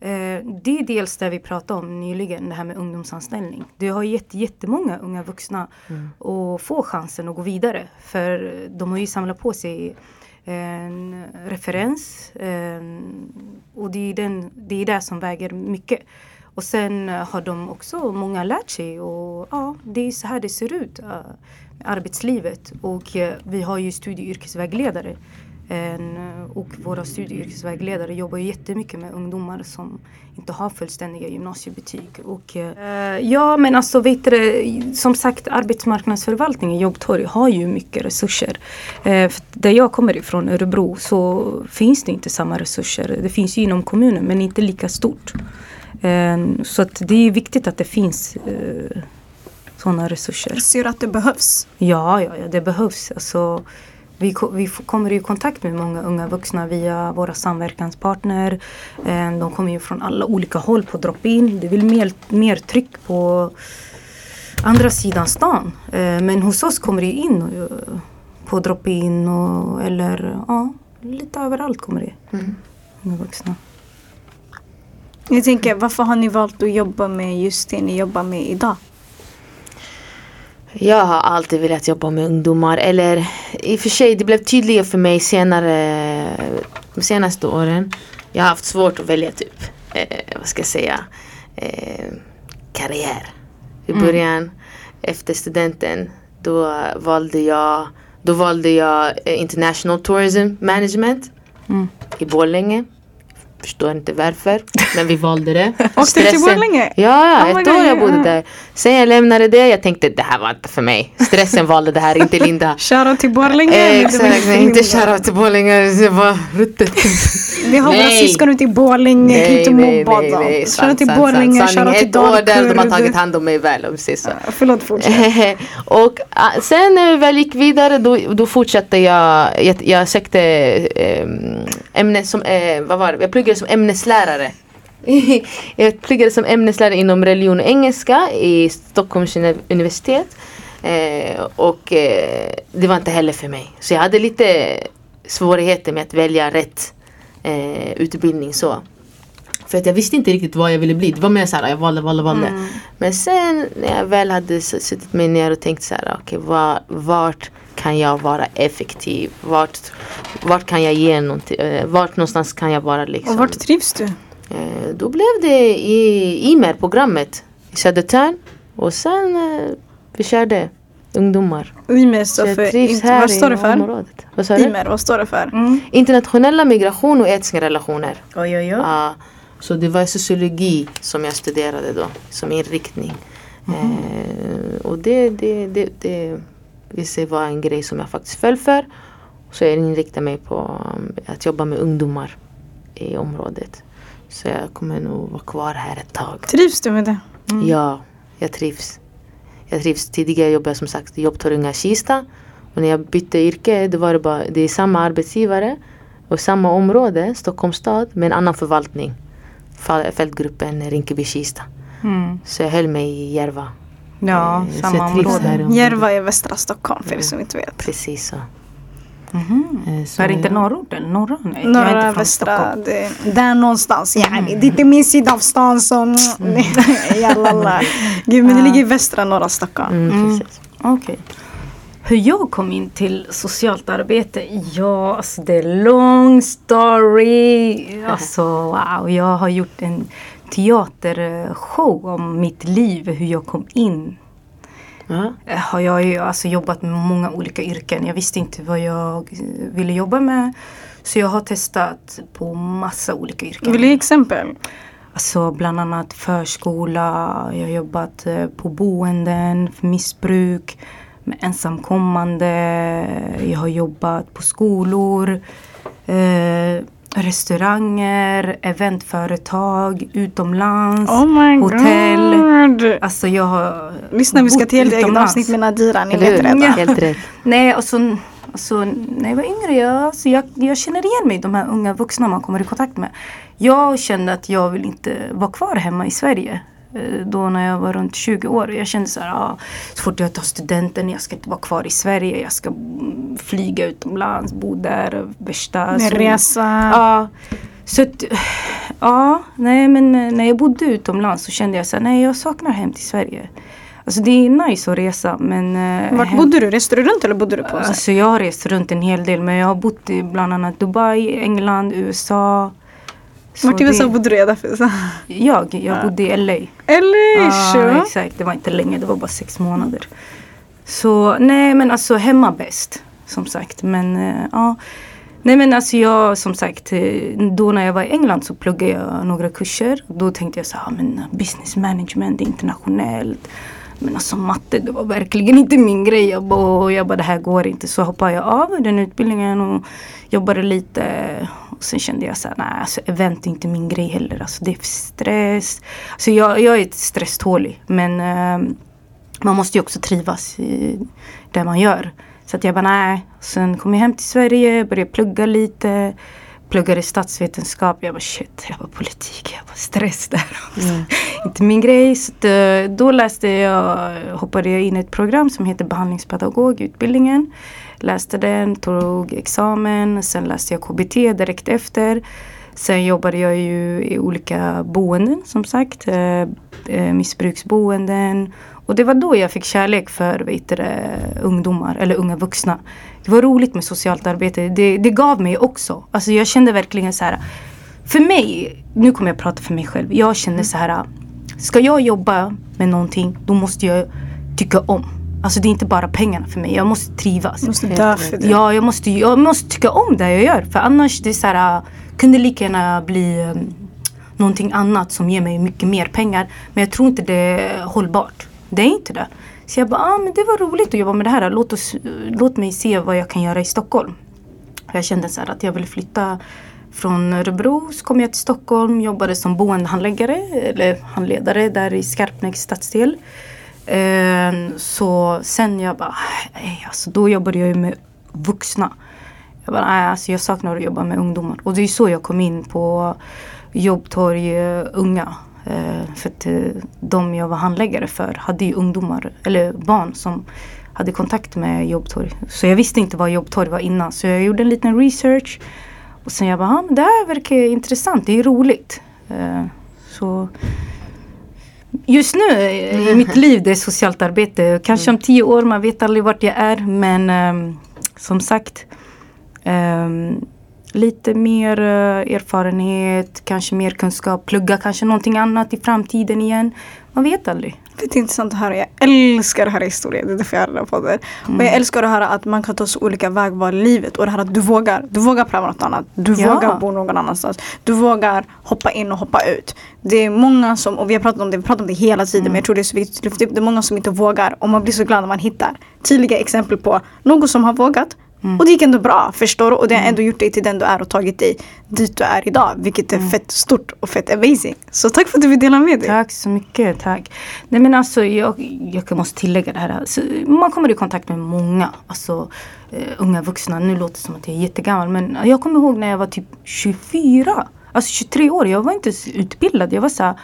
Eh, det är dels det vi pratade om nyligen, det här med ungdomsanställning. Det har gett jättemånga unga vuxna att få chansen att gå vidare. För de har ju samlat på sig en referens. En, och det är, den, det är det som väger mycket. Och sen eh, har de också många lärt sig och ja, det är så här det ser ut. eh, arbetslivet. Och eh, vi har ju studie och yrkesvägledare. En, eh, och våra studie och yrkesvägledare jobbar ju jättemycket med ungdomar som inte har fullständiga gymnasiebetyg. Och, eh, ja men alltså vet du, som sagt arbetsmarknadsförvaltningen, Jobbtorg, har ju mycket resurser. Eh, där jag kommer ifrån, Örebro, så finns det inte samma resurser. Det finns ju inom kommunen men inte lika stort. Eh, så att det är viktigt att det finns eh, sådana resurser. Ser du att det behövs? Ja, ja, ja det behövs. Alltså, vi, vi kommer i kontakt med många unga vuxna via våra samverkanspartner. Eh, De kommer ju från alla olika håll på drop-in. Det vill mer, mer tryck på andra sidan stan. Eh, Men hos oss kommer det in eh, på drop-in och, eller ja, lite överallt kommer det. Unga vuxna. Jag tänker, varför har ni valt att jobba med just det ni jobbar med idag? Jag har alltid velat jobba med ungdomar eller i och för sig det blev tydligare för mig senare de senaste åren. Jag har haft svårt att välja typ, eh, vad ska jag säga, eh, karriär. I början efter studenten då valde jag då valde jag eh, International Tourism Management Mm. i Borlänge. Förstår inte varför, men vi valde det. Åkte du till Borlänge? Ja, Oh ett God, år jag ja. bodde där. Sen jag lämnade det, jag tänkte det här var inte för mig. Stressen valde det här, inte Linda. Shoutout till Borlänge. Eh, Exakt, nej, inte shoutout till Borlänge, det var ruttet. Vi har våra Nej. syskon ute i Borlänge, kan inte mobba dem. Shoutout till Borlänge, shoutout till Ett år där de har tagit Dalkurd. hand om mig väl om säger så. Förlåt, fortsätt. och ah, sen när vi väl gick vidare då, då fortsatte jag, jag, jag sökte eh, ämne som, eh, vad var det? Jag pluggade som ämneslärare. jag pluggade som ämneslärare inom religion och engelska i Stockholms uni- universitet. Eh, och eh, det var inte heller för mig. Så jag hade lite svårigheter med att välja rätt eh, utbildning så. För att jag visste inte riktigt vad jag ville bli. Det var mer såhär, jag valde, valde, valde. Men sen när jag väl hade suttit mig ner och tänkt såhär, okej var, vart kan jag vara effektiv? Vart, vart kan jag ge någonting? Eh, vart någonstans kan jag vara liksom? Och vart trivs du? Eh, då blev det i IMER-programmet i Södertörn. Och sen eh, vi körde ungdomar. IMER Så står för... vad står det i för? området. Vad sa du? IMER, vad står det för? Mm. Internationella migration och etniska relationer. Oj, oj, oj. Ja, så det var sociologi som jag studerade då som inriktning. Eh, och det, det, det, det sig vara en grej som jag faktiskt föll för. Så jag inriktade mig på um, att jobba med ungdomar i området. Så jag kommer nog vara kvar här ett tag. Trivs du med det? Ja, jag trivs. Jag trivs. Tidigare jobbade jag som sagt i Jobbtorgunga Kista. Och när jag bytte yrke då var det bara, det är samma arbetsgivare och samma område, Stockholms stad, med en annan förvaltning. Fältgruppen Rinkeby-Kista. Mm. Så jag höll mig i Järva. Ja, Eh, samma område. Järva är västra Stockholm för er som inte vet. Precis så. Mhm. Eh, så Är det inte norrorten? Norra? Nej, jag är inte Norra, västra, det, där någonstans. Yani, det är inte min sida av stan som... Jallala. Gud, men det ligger i västra norra Stockholm. Mm, precis. Okej. Hur jag kom in till socialt arbete? Ja, alltså det är long story. Alltså wow, jag har gjort en teatershow om mitt liv, hur jag kom in. Eh, Har jag ju alltså jobbat med många olika yrken. Jag visste inte vad jag ville jobba med. Så jag har testat på massa olika yrken. Vill du ge exempel? Alltså bland annat förskola, jag har jobbat eh, på boenden för missbruk, med ensamkommande, jag har jobbat på skolor, eh, restauranger, eventföretag, utomlands, Oh my hotell. god. Alltså jag har Lyssna, vi ska till ett eget avsnitt med Nadira. Ni vet redan. Helt rätt. Nej, och så, alltså, när jag var yngre, jag, alltså, jag, jag känner igen mig de här unga vuxna man kommer i kontakt med. Jag kände att jag vill inte vara kvar hemma i Sverige. Eh, Då när jag var runt 20 år. Jag kände så här, ah, så fort jag tar studenten, jag ska inte vara kvar i Sverige. Jag ska flyga utomlands, bo där, värsta. Resa. Ja. Så att, ja, nej men eh, när jag bodde utomlands så kände jag så här, nej jag saknar hem till Sverige. Alltså det är nice att resa men... eh, Vart hem- bodde du? Reste du runt eller bodde du på? Alltså jag har rest runt en hel del men jag har bott i bland annat Dubai, England, USA. Så i USA det- bodde du? Därför så. Jag, jag bodde i LA. Ja, så. exakt. Det var inte länge, det var bara sex månader. Så nej men alltså hemma bäst. Som sagt. Men eh, ja. Nej men alltså jag som sagt. eh, Då när jag var i England så pluggade jag några kurser. Då tänkte jag så här, men business management internationellt. Men alltså matte det var verkligen inte min grej. Jag bara, jag bara det här går inte. Så hoppade jag av den utbildningen och jobbade lite. Och sen kände jag så här, nej alltså event är inte min grej heller. Alltså det är för stress. Alltså jag, jag är stresstålig. Men eh, man måste ju också trivas i det man gör. Så att jag bara nej. Sen kom jag hem till Sverige, började plugga lite. Pluggade statsvetenskap. Jag bara shit, jag var politik, jag var stress där. Inte min grej. Så eh, då läste jag, hoppade jag in i ett program som heter behandlingspedagog, utbildningen. Läste den, tog examen. Sen läste jag KBT direkt efter. Sen jobbade jag ju i olika boenden som sagt. Eh, eh, missbruksboenden. Och det var då jag fick kärlek för vet du, ungdomar eller unga vuxna. Det var roligt med socialt arbete. Det, det gav mig också. Alltså jag kände verkligen så här. För mig, nu kommer jag prata för mig själv. Jag kände så här. Ska jag jobba med någonting då måste jag tycka om. Alltså det är inte bara pengarna för mig. Jag måste trivas. Du måste dö för det. Ja, jag måste, jag måste tycka om det jag gör. För annars det är så här, kunde lika gärna bli um, någonting annat som ger mig mycket mer pengar. Men jag tror inte det är hållbart. Det är inte det. Så jag bara, ah, men det var roligt att jobba med det här. Låt, oss, låt mig se vad jag kan göra i Stockholm. Jag kände så här att jag ville flytta från Örebro. Så kom jag till Stockholm, jobbade som boendehandläggare eller handledare där i Skarpnäcks stadsdel. Eh, så sen jag bara, nej, alltså då jobbade jag ju med vuxna. Jag bara, nej, alltså jag saknar att jobba med ungdomar. Och det är så jag kom in på Jobbtorg eh, Unga. Eh, för att eh, de jag var handläggare för hade ju ungdomar, eller barn som hade kontakt med Jobbtorg. Så jag visste inte vad Jobbtorg var innan. Så jag gjorde en liten research. Och sen jag bara, ja men det här verkar intressant, det är roligt. Eh, så Just nu eh, i mitt liv det är socialt arbete. Kanske om tio år, man vet aldrig vart jag är. Men ehm, som sagt. Ehm, lite mer eh, erfarenhet, kanske mer kunskap. Plugga kanske någonting annat i framtiden igen. Man vet aldrig. Det är intressant att höra. Jag älskar att höra historier. Det är därför jag har den här podden. Och jag älskar att höra att man kan ta så olika vägval i livet. Och det här att du vågar. Du vågar pröva något annat. Du Ja. vågar bo någon annanstans. Du vågar hoppa in och hoppa ut. Det är många som, och vi har pratat om det, vi pratar om det hela tiden. Men jag tror det är så viktigt att lyfta upp. Det är många som inte vågar. Och man blir så glad när man hittar tydliga exempel på någon som har vågat. Och det gick ändå bra, förstår du? Och det har ändå gjort dig till den du är och tagit dig dit du är idag. Vilket är fett stort och fett amazing. Så tack för att du vill dela med dig. Tack så mycket, tack. Nej men alltså jag, jag måste tillägga det här. Alltså, man kommer i kontakt med många alltså, eh, unga vuxna. Nu låter det som att jag är jättegammal men jag kommer ihåg när jag var typ 24. Alltså 23 år, jag var inte utbildad. Jag var så här,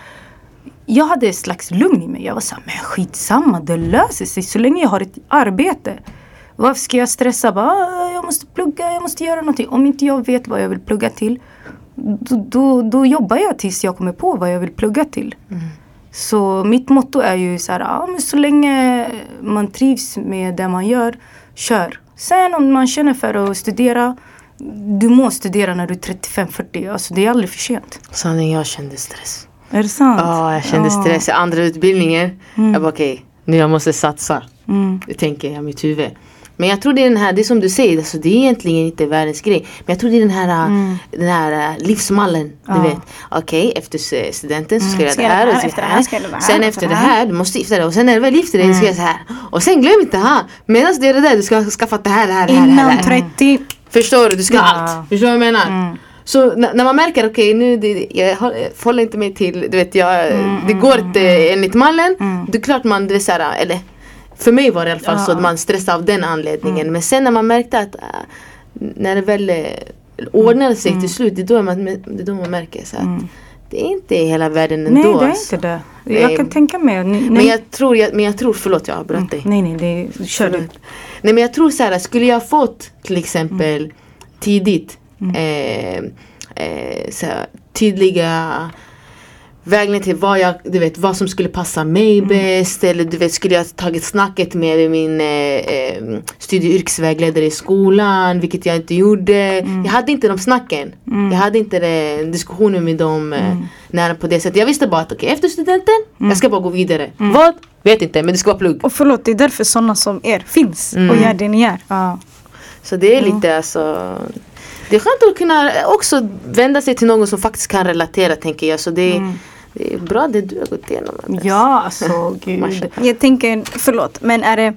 jag hade ett slags lugn i mig. Jag var såhär, men skitsamma, det löser sig så länge jag har ett arbete. Varför ska jag stressa? Bara, "Ah, jag måste plugga, jag måste göra någonting. Om inte jag vet vad jag vill plugga till, då, då, då jobbar jag tills jag kommer på vad jag vill plugga till. Så mitt motto är ju så här, ja, men så länge man trivs med det man gör, kör. Sen om man känner för att studera, du måste studera när du är 35-40. Alltså det är aldrig för sent. Sanning, jag kände stress. Är det sant? Ja, jag kände stress i andra utbildningen. Jag bara okej, nu jag måste satsa. Mm. Det tänker jag i mitt huvud. Men jag tror det är den här, det är som du säger, alltså det är egentligen inte världens grej. Men jag tror det är den här, den här uh, livsmallen. Du Ja. vet, okej efter s- studenten så ska jag Ska göra det jag här och så här, här. efter det här, jag göra det här, Sen efter efter det här. här, du måste gifta dig och sen när du väl gifter dig, du ska göra så här. Och sen glöm inte, ha, medan du gör det där, du ska ha skaffat det här, det här, det här. Innan här. 30. Förstår du? Du ska Ja. allt. Förstår du vad jag menar? Så n- när man märker okej nu det, jag håll- jag håller inte mig till, du vet jag, det går inte enligt mallen. Det är klart man, det är såhär, eller för mig var det i alla fall så att man stressade av den anledningen. Men sen när man märkte att äh, när det väl eh, ordnade sig till slut, det är då man, det är då man märker så att det är inte hela världen ändå. Nej, det är alltså. inte det. Nej. Jag kan tänka mig. Nej, Men jag tror, jag, men jag tror, förlåt jag avbröt dig. nej, nej, det, kör du. Nej men jag tror så här, skulle jag fått till exempel tidigt eh, eh, så här, tydliga vägledning till vad, jag, du vet, vad som skulle passa mig bäst. Eller du vet, skulle jag tagit snacket med min eh, eh, studie och yrkesvägledare i skolan, vilket jag inte gjorde. Jag hade inte de snacken. Jag hade inte det, diskussionen med dem eh, nära på det sättet. Jag visste bara att okej, efter studenten, jag ska bara gå vidare. Vad? Vet inte, men det ska vara plugg. Och förlåt, det är därför sådana som er finns och Mm. gör det ni gör. Ja. Så det är lite alltså Det är skönt att kunna också vända sig till någon som faktiskt kan relatera tänker jag. Så det är, det är bra det du har gått igenom. Andres. Ja, alltså gud. Jag tänker, förlåt, men är det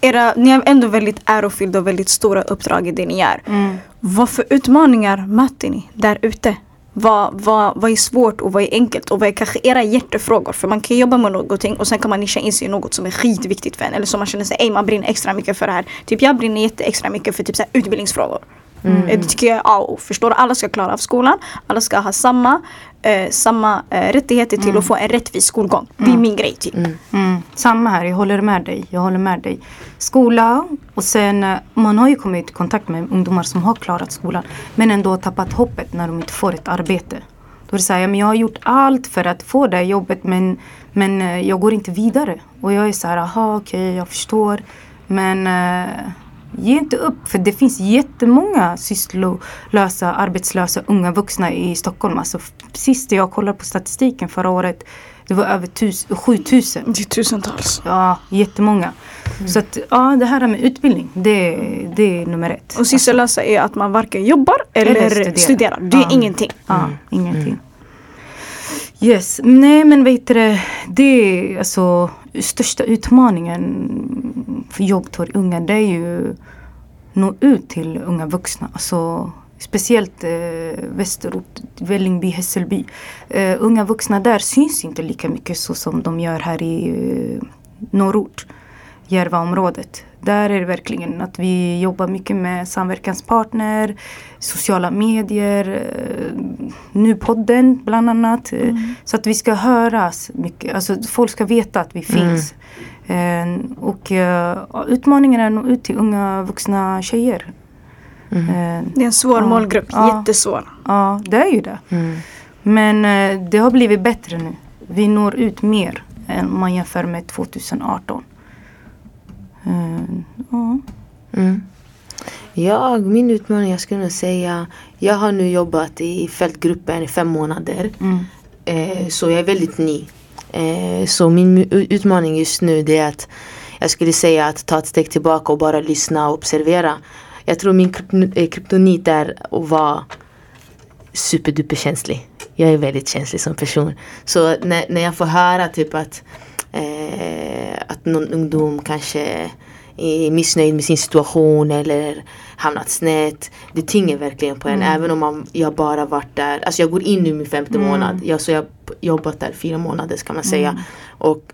era, ni har ändå väldigt ärofyllda och väldigt stora uppdrag i det ni gör. Mm. Vad för utmaningar möter ni där ute? Vad, vad, vad är svårt och vad är enkelt och vad är kanske era hjärtefrågor? För man kan jobba med någonting och sen kan man nischa in sig i något som är skitviktigt för en. Eller som man känner sig, ej man brinner extra mycket för det här. Typ jag brinner jätte extra mycket för typ så här utbildningsfrågor. Eh, Det tycker jag är A och. Förstår? Alla ska klara av skolan. Alla ska ha samma, eh, samma eh, rättigheter till att få en rättvis skolgång. Det är min grej typ. Mm, samma här, jag håller med dig. Jag håller med dig. Skola och sen eh, man har ju kommit i kontakt med ungdomar som har klarat skolan men ändå tappat hoppet när de inte får ett arbete. Då är det så här, ja, men jag har gjort allt för att få det jobbet men, men jag går inte vidare. Och jag är så här, aha okej jag förstår. Men eh, ge inte upp för det finns jättemånga sysslolösa, arbetslösa unga vuxna i Stockholm. Alltså, sist jag kollade på statistiken förra året det var över tus- 7000. Det är tusentals. Ja, jättemånga. Så att, ja, det här med utbildning, det, det är nummer ett. Och sysslolösa är att man varken jobbar eller, Eller studerar. studerar. Det är Ja. ingenting. Ja, ingenting. Yes, nej men vet du det, det är alltså största utmaningen för jobbtor unga det är ju nå ut till unga vuxna. Alltså, speciellt eh, västerort, Vällingby, Hässelby. Eh, unga vuxna där syns inte lika mycket så som de gör här i eh, norrort, Järvaområdet. Där är det verkligen att vi jobbar mycket med samverkanspartner, sociala medier, eh, nu podden bland annat. eh, Så att vi ska höras mycket, alltså folk ska veta att vi finns. Eh, och utmaningen är nå ut till unga vuxna tjejer. Eh, Det är en svår Ja. målgrupp. Ja. Jättesvår. Ja, det är ju det. Mm. Men det har blivit bättre nu. Vi når ut mer än man jämför med 2018. Eh, ja. Mm. Jag, min utmaning, jag skulle nog säga, jag har nu jobbat i fältgruppen i fem månader. Mm. Eh, så jag är väldigt ny. Eh, så min utmaning just nu det är att jag skulle säga att ta ett steg tillbaka och bara lyssna och observera. Jag tror min eh, kryptonit är att vara superduper känslig. Jag är väldigt känslig som person. Så när, när jag får höra typ att, eh, att någon ungdom kanske är missnöjd med sin situation eller hamnat snett. Det tynger verkligen på en. Även om man, jag bara varit där. Alltså jag går in i min femte månad. Jag, så jag har jobbat där fyra månader ska man säga. Och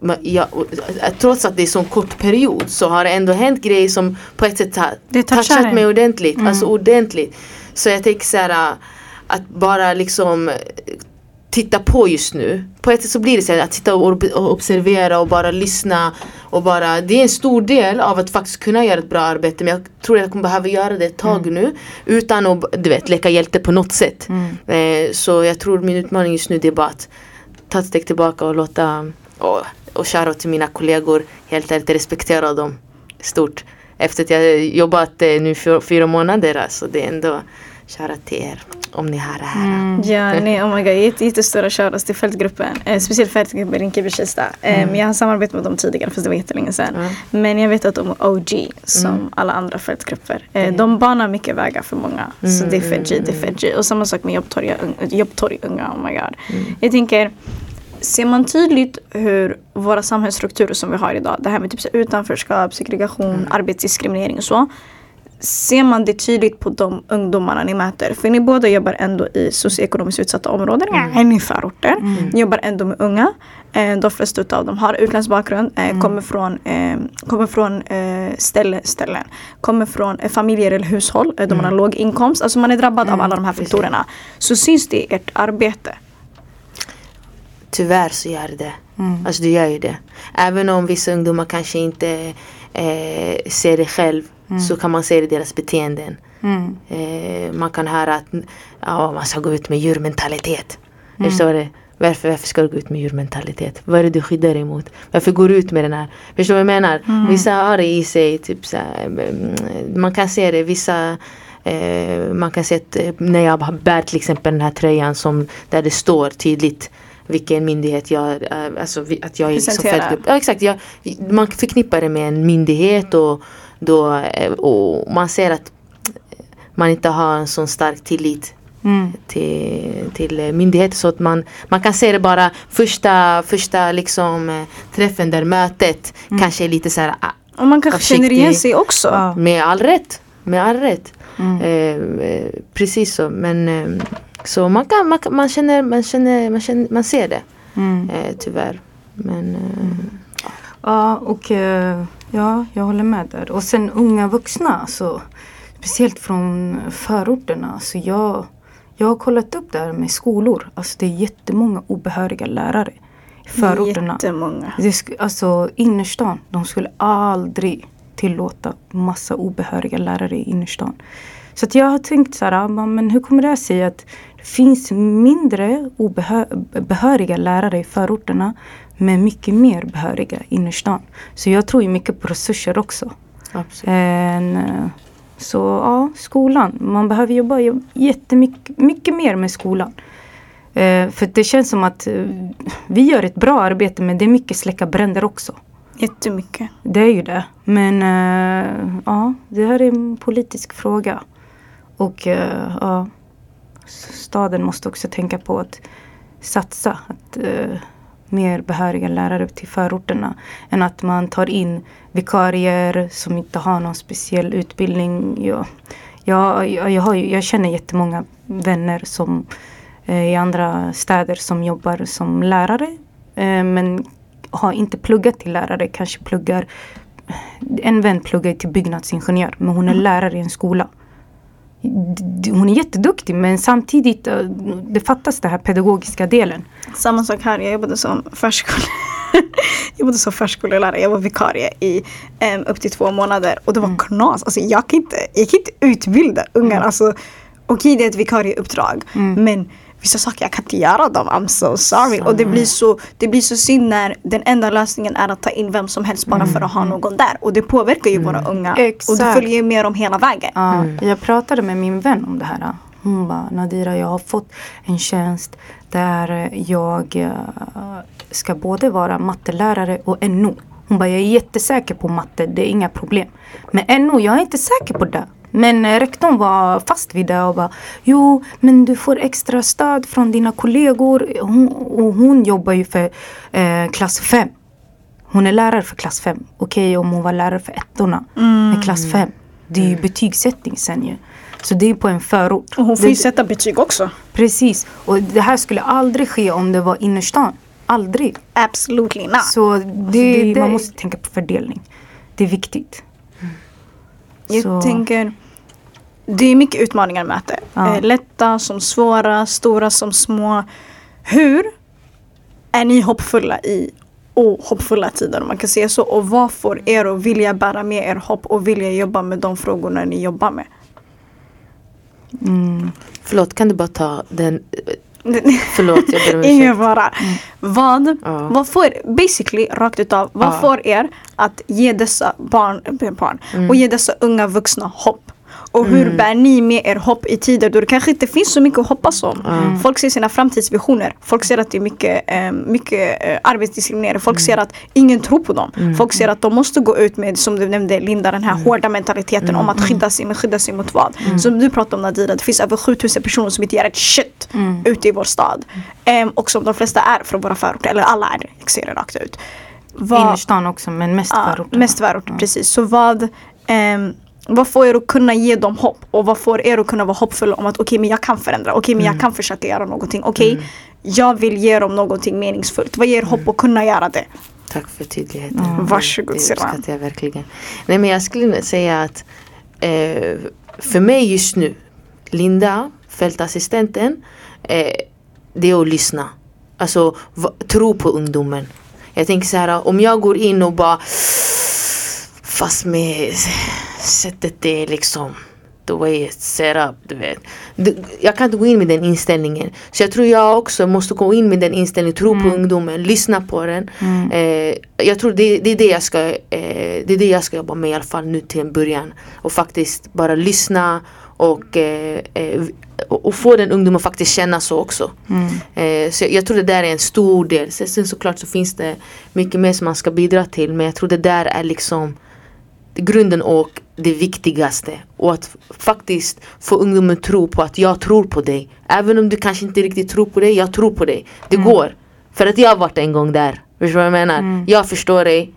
men jag, och, eh, trots att det är så kort period så har det ändå hänt grejer som på ett sätt har Det touchat mig ordentligt. Alltså ordentligt. Så jag tänker så här att bara liksom titta på just nu. På ett sätt så blir det så här, att sitta och, observera och bara lyssna. Och bara, det är en stor del av att faktiskt kunna göra ett bra arbete. Men jag tror att jag kommer behöva göra det ett tag mm. nu. Utan att du vet, leka hjälte på något sätt. Mm. Eh, så jag tror min utmaning just nu det är bara att ta ett steg tillbaka och låta och, och shoutout till mina kollegor. Helt ärligt respektera dem stort. Efter att jag jobbat eh, nu fyra månader. Alltså det är ändå shoutout till er om ni har det här. Mm. Ja, nej, oh my god, jättestora shoutouts till fältgruppen. Eh, speciellt fältgruppen Rinkeby-Kista. Eh, mm. Jag har samarbetat med dem tidigare fast det var jättelänge sedan. Mm. Men jag vet att de är OG som mm. alla andra fältgrupper. Eh, de banar mycket vägar för många. Så det är fett G, det är fett G. Och samma sak med jobbtorg, jobbtorg unga, oh my god. Mm. Jag tänker ser man tydligt hur våra samhällsstrukturer som vi har idag, det här med typ utanförskap, segregation, mm. arbetsdiskriminering och så. Ser man det tydligt på de ungdomarna ni möter? För ni båda jobbar ändå i socioekonomiskt utsatta områden, mm. i förorter. Mm. Ni jobbar ändå med unga. Eh, de flesta av dem har utländsk bakgrund, eh, mm. kommer från, eh, kommer från ställe, ställen. Kommer från familjer eller hushåll där man har mm. låg inkomst. Alltså man är drabbad av mm. alla de här faktorerna. Så syns det i ert arbete? Tyvärr så gör det mm. Alltså det gör ju det. Även om vissa ungdomar kanske inte eh, ser det själv mm. så kan man se det i deras beteenden. Mm. Eh, man kan höra att ja, man ska gå ut med djurmentalitet. Mm. Förstår du? Varför, varför ska du gå ut med djurmentalitet? Vad är det du skyddar emot? Varför går du ut med den här? Förstår du vad jag menar? Mm. Vissa har det i sig. Typ så här, mm, man kan se det. Vissa eh, man kan se att eh, när jag bär till exempel den här tröjan som där det står tydligt vilken myndighet jag, eh, alltså att jag är som fältgrupp. Ja exakt, jag, man förknippar det med en myndighet och, då, eh, och man ser att man inte har en sån stark tillit Mm. till, till myndigheter. Så att man, man kan se det bara första, första liksom, eh, träffen där mötet mm. kanske är lite så här ah, Och man kanske känner igen sig också. Ja. Med all rätt. Med all rätt. Mm. Eh, precis så. Men eh, så man, kan, man, man, känner, man, känner, man, känner, man ser det. Mm. Eh, tyvärr. Men, eh, ja, och eh, ja, jag håller med där. Och sen unga vuxna. Alltså, speciellt från förorterna. Alltså jag, jag har kollat upp det här med skolor. Alltså det är jättemånga obehöriga lärare i förorterna. Jättemånga. Det, alltså innerstan, de skulle aldrig tillåta massa obehöriga lärare i innerstan. Så jag har tänkt så här, men hur kommer det sig att det finns mindre obehöriga lärare i förorterna men mycket mer behöriga i innerstan. Så jag tror ju mycket på resurser också. En, så ja, skolan. Man behöver jobba jättemycket mycket mer med skolan. Eh, för det känns som att eh, vi gör ett bra arbete men det är mycket släcka bränder också. Jättemycket. Det är ju det. Men eh, ja, det här är en politisk fråga. Och uh, ja, staden måste också tänka på att satsa. Att, uh, mer behöriga lärare till förorterna. Än att man tar in vikarier som inte har någon speciell utbildning. Jag, jag, jag, har, jag känner jättemånga vänner som eh, i andra städer som jobbar som lärare. Eh, men har inte pluggat till lärare, kanske pluggar en vän pluggar till byggnadsingenjör men hon är mm. lärare i en skola hon är jätteduktig men samtidigt eh, det fattas den här pedagogiska delen. Samma sak här, jag jobbade som förskollärare. jag jobbade som förskollärare, jag var vikarie i um, upp till två månader och det var mm. knas. Alltså, jag, kan inte, jag kan inte utbilda ungar. Mm. Alltså, Okej det är ett vikarieuppdrag mm. men vissa saker jag kan inte göra dem. I'm so sorry. Så. Och det blir, så, det blir så synd när den enda lösningen är att ta in vem som helst bara mm. för att ha mm. någon där. Och det påverkar ju mm. våra unga. Exakt. Och det följer med dem hela vägen. Ja, mm. Jag pratade med min vän om det här. Hon bara, Nadira jag har fått en tjänst där jag eh, ska både vara mattelärare och NO. Hon bara, jag är jättesäker på matte, det är inga problem. Men NO, jag är inte säker på det. Men eh, rektorn var fast vid det och bara Jo, men du får extra stöd från dina kollegor. Hon, och hon jobbar ju för eh, klass 5. Hon är lärare för klass 5. Okej okay, om hon var lärare för ettorna. Mm. Men klass 5. Det är ju betygssättning sen ju. Så det är på en förort. Och hon får ju sätta betyg också. Precis. Och det här skulle aldrig ske om det var innerstan. Aldrig. Absolutely not. Så det, alltså det, man måste tänka på fördelning. Det är viktigt. Mm. Jag Så. tänker det är mycket utmaningar att möta. Ja. Lätta som svåra, stora som små. Hur är ni hoppfulla i ohoppfulla tider om man kan säga så? Och vad får er att vilja bära med er hopp och vilja jobba med de frågorna ni jobbar med? Mm. Förlåt, kan du bara ta den Förlåt, jag ber om Ingen fara. Mm. Vad, ja. vad får, basically rakt utav, vad ja. får er att ge dessa barn, barn mm. och ge dessa unga vuxna hopp? Och hur mm. bär ni med er hopp i tider då det kanske inte finns så mycket att hoppas om? Mm. Folk ser sina framtidsvisioner. Folk ser att det är mycket, eh, mycket eh, arbetsdiskriminering. Folk mm. ser att ingen tror på dem. Mm. Folk ser att de måste gå ut med, som du nämnde Linda, den här mm. hårda mentaliteten om att mm. skydda sig. Men skydda sig mot vad? Som du pratade om Nadira, det finns över 7000 personer som inte gör ett shit ute i vår stad. Och som de flesta är från våra förorter, eller alla är det, jag ser det rakt ut. Vad, Innerstan också men mest förorter. Mest förorter, precis. Så vad um, vad får er att kunna ge dem hopp? Och vad får er att kunna vara hoppfulla om att okej okay, men jag kan förändra, okej okay, men jag mm. kan försöka göra någonting, okej okay, mm. jag vill ge dem någonting meningsfullt. Vad ger hopp att kunna göra det? Tack för tydligheten. Mm. Varsågod Det uppskattar jag verkligen. Nej men jag skulle säga att eh, för mig just nu, Linda, fältassistenten, eh, det är att lyssna. Alltså tro på ungdomen. Jag tänker så här, om jag går in och bara Fast med sättet det är liksom the way it's set up, du vet. Jag kan inte gå in med den inställningen. Så jag tror jag också måste gå in med den inställningen, tro mm. på ungdomen, lyssna på den. Mm. Eh, jag tror det, det, är det, jag ska, eh, det är det jag ska jobba med i alla fall nu till en början. Och faktiskt bara lyssna och, eh, eh och få den ungdomen att faktiskt känna så också. Mm. Eh, så jag, jag, tror det där är en stor del. Sen såklart så finns det mycket mer som man ska bidra till men jag tror det där är liksom grunden och det viktigaste. Och att faktiskt få ungdomen tro på att jag tror på dig. Även om du kanske inte riktigt tror på dig, jag tror på dig. Det mm. går. För att jag har varit en gång där. Förstår du vad jag menar? Mm. Jag förstår dig.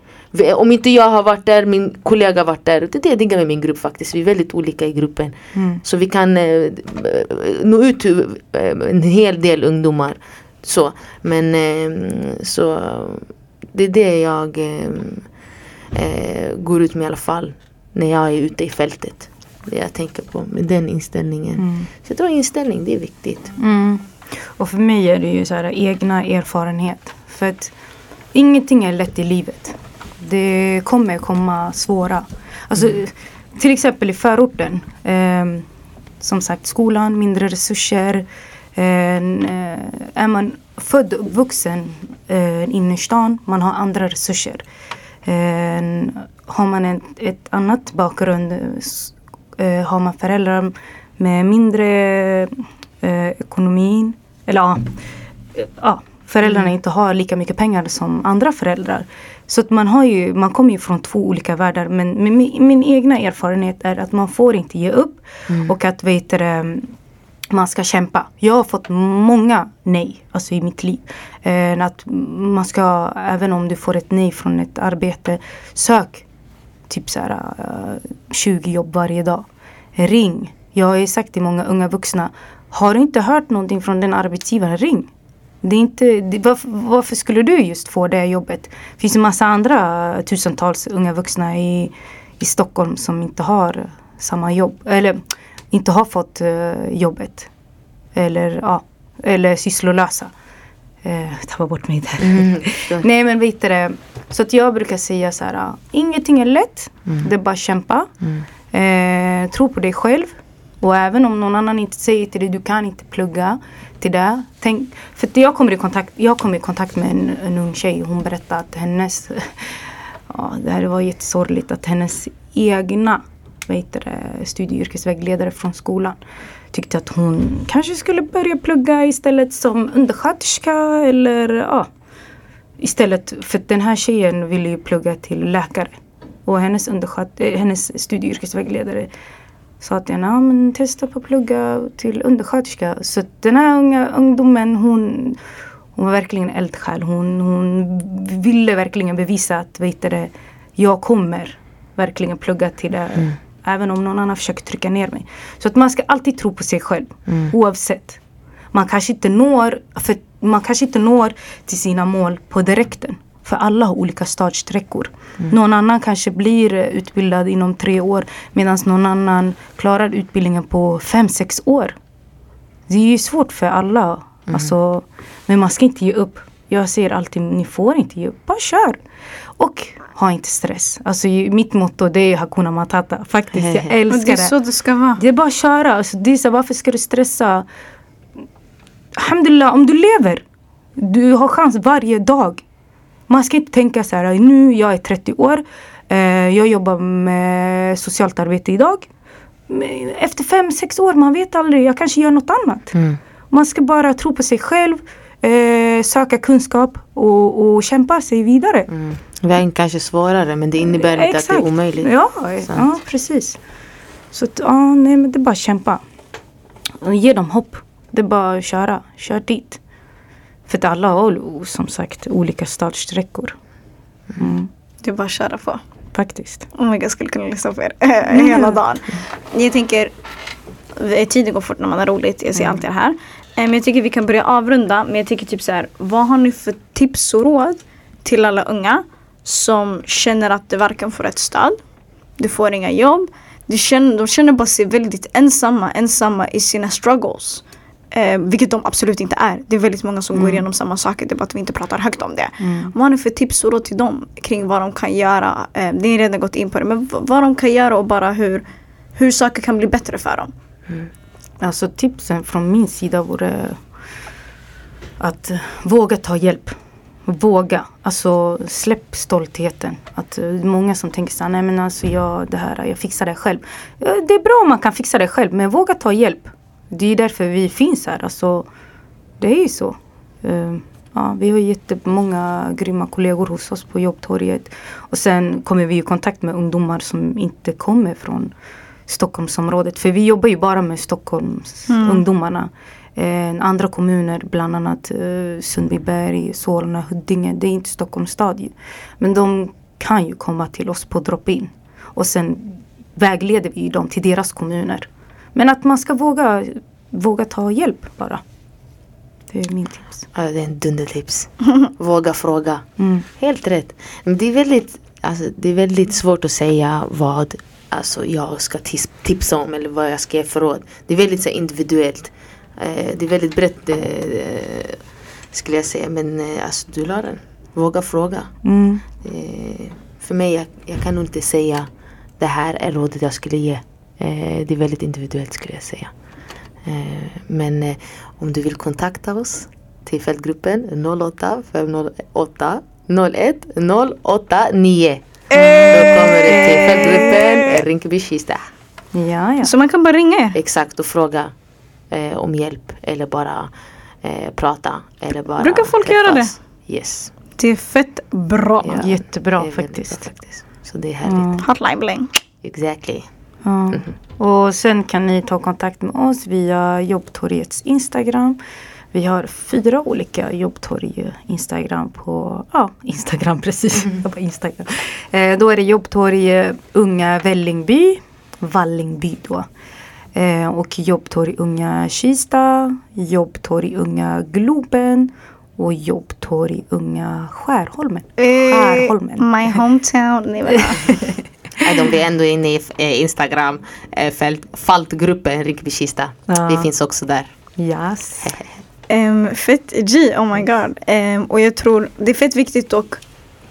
Om inte jag har varit där, min kollega har varit där. Det är det jag diggar med min grupp faktiskt. Vi är väldigt olika i gruppen. Mm. Så vi kan eh, nå ut till eh, en hel del ungdomar. Så, men eh, så det är det jag eh, eh, går ut med i alla fall när jag är ute i fältet. Det jag tänker på med den inställningen. Mm. Så jag tror inställning det är viktigt. Mm. Och för mig är det ju så här egna erfarenhet. För att ingenting är lätt i livet. Det kommer komma svåra. Alltså, mm. Till exempel i förorten. Eh, som sagt skolan, mindre resurser. Eh, är man född och vuxen eh, innerstan, man har andra resurser. Eh, har man ett, ett annat bakgrund, eh, har man föräldrar med mindre eh, ekonomin, eller ja, ja föräldrarna mm. inte har lika mycket pengar som andra föräldrar. Så att man, har ju, man kommer ju från två olika världar. Men min, min egna erfarenhet är att man får inte ge upp. Mm. Och att vet du, man ska kämpa. Jag har fått många nej alltså i mitt liv. Eh, att man ska, även om du får ett nej från ett arbete, sök typ så här, eh, 20 jobb varje dag. Ring. Jag har ju sagt till många unga vuxna, har du inte hört någonting från den arbetsgivaren, ring. Det är inte, det, varför, varför, skulle du just få det jobbet? Det finns en massa andra eh, tusentals unga vuxna i, i Stockholm som inte har samma jobb. Eller inte har fått uh, jobbet. Eller, ja, eller sysslolösa. Eh, tappa bort mig där. Mm, Nej men vet du Så att jag brukar säga så här. Ingenting är lätt. Mm. Det är bara att kämpa. Mm. Eh, tro på dig själv. Och även om någon annan inte säger till dig du kan inte plugga till det. Tänk, för jag kommer i kontakt, jag kom i kontakt med en, en ung tjej och hon berättade att hennes ja, det här var jättesorgligt att hennes egna studie och yrkesvägledare från skolan tyckte att hon kanske skulle börja plugga istället som undersköterska eller ja. Istället för den här tjejen ville ju plugga till läkare. Och hennes, eh, hennes studie och yrkesvägledare sa till henne, men testa på att plugga till undersköterska. Så den här unga ungdomen hon, hon var verkligen eldsjäl. Hon, hon ville verkligen bevisa att vet du, jag kommer verkligen plugga till det. Mm. Även om någon annan försöker trycka ner mig. Så att man ska alltid tro på sig själv. Mm. Oavsett. Man kanske inte når, för man kanske inte når till sina mål på direkten. För alla har olika startsträckor. Mm. Någon annan kanske blir utbildad inom tre år medan någon annan klarar utbildningen på fem, sex år. Det är ju svårt för alla Alltså, men man ska inte ge upp. Jag säger alltid, ni får inte ge upp. Bara kör. Och ha inte stress. Alltså mitt motto det är Hakuna Matata. Faktiskt, jag älskar det. Det är så det ska vara. Det är bara att köra. Alltså, det är så, varför ska du stressa? Alhamdulillah, om du lever. Du har chans varje dag. Man ska inte tänka så här, nu jag är 30 år. Eh, jag jobbar med socialt arbete idag. Efter fem sex år, man vet aldrig. Jag kanske gör något annat. Man ska bara tro på sig själv. Eh, söka kunskap och, och kämpa sig vidare. Mm. Vägen kanske är svårare men det innebär inte att det är omöjligt. Ja, ja precis. Så ja, nej, men det är bara att kämpa. Och ge dem hopp. Det är bara att köra. Kör dit. För att alla har som sagt olika startsträckor. Mm, Det är bara att köra på. faktiskt. Oh my god, jag skulle kunna lyssna på er hela dagen. Jag tänker, eh, tiden går fort när man har roligt. Jag ser Mm. alltid det här. Eh, Men jag tycker vi kan börja avrunda. Men jag tycker typ så här, vad har ni för tips och råd till alla unga som känner att de varken får ett stöd, de får inga jobb, de känner, de känner bara sig väldigt ensamma, ensamma i sina struggles. Eh, vilket de absolut inte är. Det är väldigt många som går igenom samma saker, det är bara att vi inte pratar högt om det. Vad har ni för tips och råd till dem kring vad de kan göra? Eh, ni har redan gått in på det, men vad de kan göra och bara hur, hur saker kan bli bättre för dem. Alltså tipsen från min sida vore att våga ta hjälp. Våga. Alltså släpp stoltheten. Att eh, många som tänker så här, nej men alltså jag, det här, jag fixar det själv. Det är bra om man kan fixa det själv men våga ta hjälp. Det är därför vi finns här. Alltså, det är ju så. Eh, ja, vi har jättemånga grymma kollegor hos oss på jobbtorget. Och sen kommer vi i kontakt med ungdomar som inte kommer från Stockholmsområdet. För vi jobbar ju bara med Stockholms ungdomarna. Eh, andra kommuner, bland annat eh, Sundbyberg, Solna, Huddinge. Det är inte Stockholms stad ju. Men de kan ju komma till oss på drop-in. Och sen vägleder vi dem till deras kommuner. Men att man ska våga, våga ta hjälp bara. Det är min tips. Ja, det är en dundertips. Våga fråga. Mm. Helt rätt. Men det är väldigt, alltså, det är väldigt svårt att säga vad alltså, jag ska tipsa om eller vad jag ska ge för råd. Det är väldigt så, individuellt. Eh, det är väldigt brett eh, skulle jag säga. Men eh, alltså, du la den. Våga fråga. Mm. För mig, jag, jag kan nog inte säga det här är rådet jag skulle ge. Det är väldigt individuellt skulle jag säga. Men om du vill kontakta oss till fältgruppen 08 508 01 089. Då kommer du till fältgruppen Rinkeby-Kista. Ja, ja. Så man kan bara ringa er. Exakt och fråga eh, om hjälp eller bara eh, prata. Eller bara Brukar folk göra träffas. Yes. Det är fett bra. Ja, Jättebra det faktiskt. bra faktiskt. Så det är härligt. Hotline bling. Exactly. Ja. Och sen kan ni ta kontakt med oss via Jobbtorgets Instagram. Vi har fyra olika jobbtorg Instagram på, ja Instagram precis, jag bara Instagram. Eh, då är det jobbtorg Unga Vällingby, Vallingby då. Eh, och jobbtorg Unga Kista, jobbtorg Unga Globen och jobbtorg Unga Skärholmen. Skärholmen. my hometown. Nej, de blir ändå inne i eh, Instagram, eh, Faltgruppen Rinkeby-Kista. Ja. Vi finns också där. Yes. Um, fett G, oh my god. Ehm, och jag tror det är fett viktigt att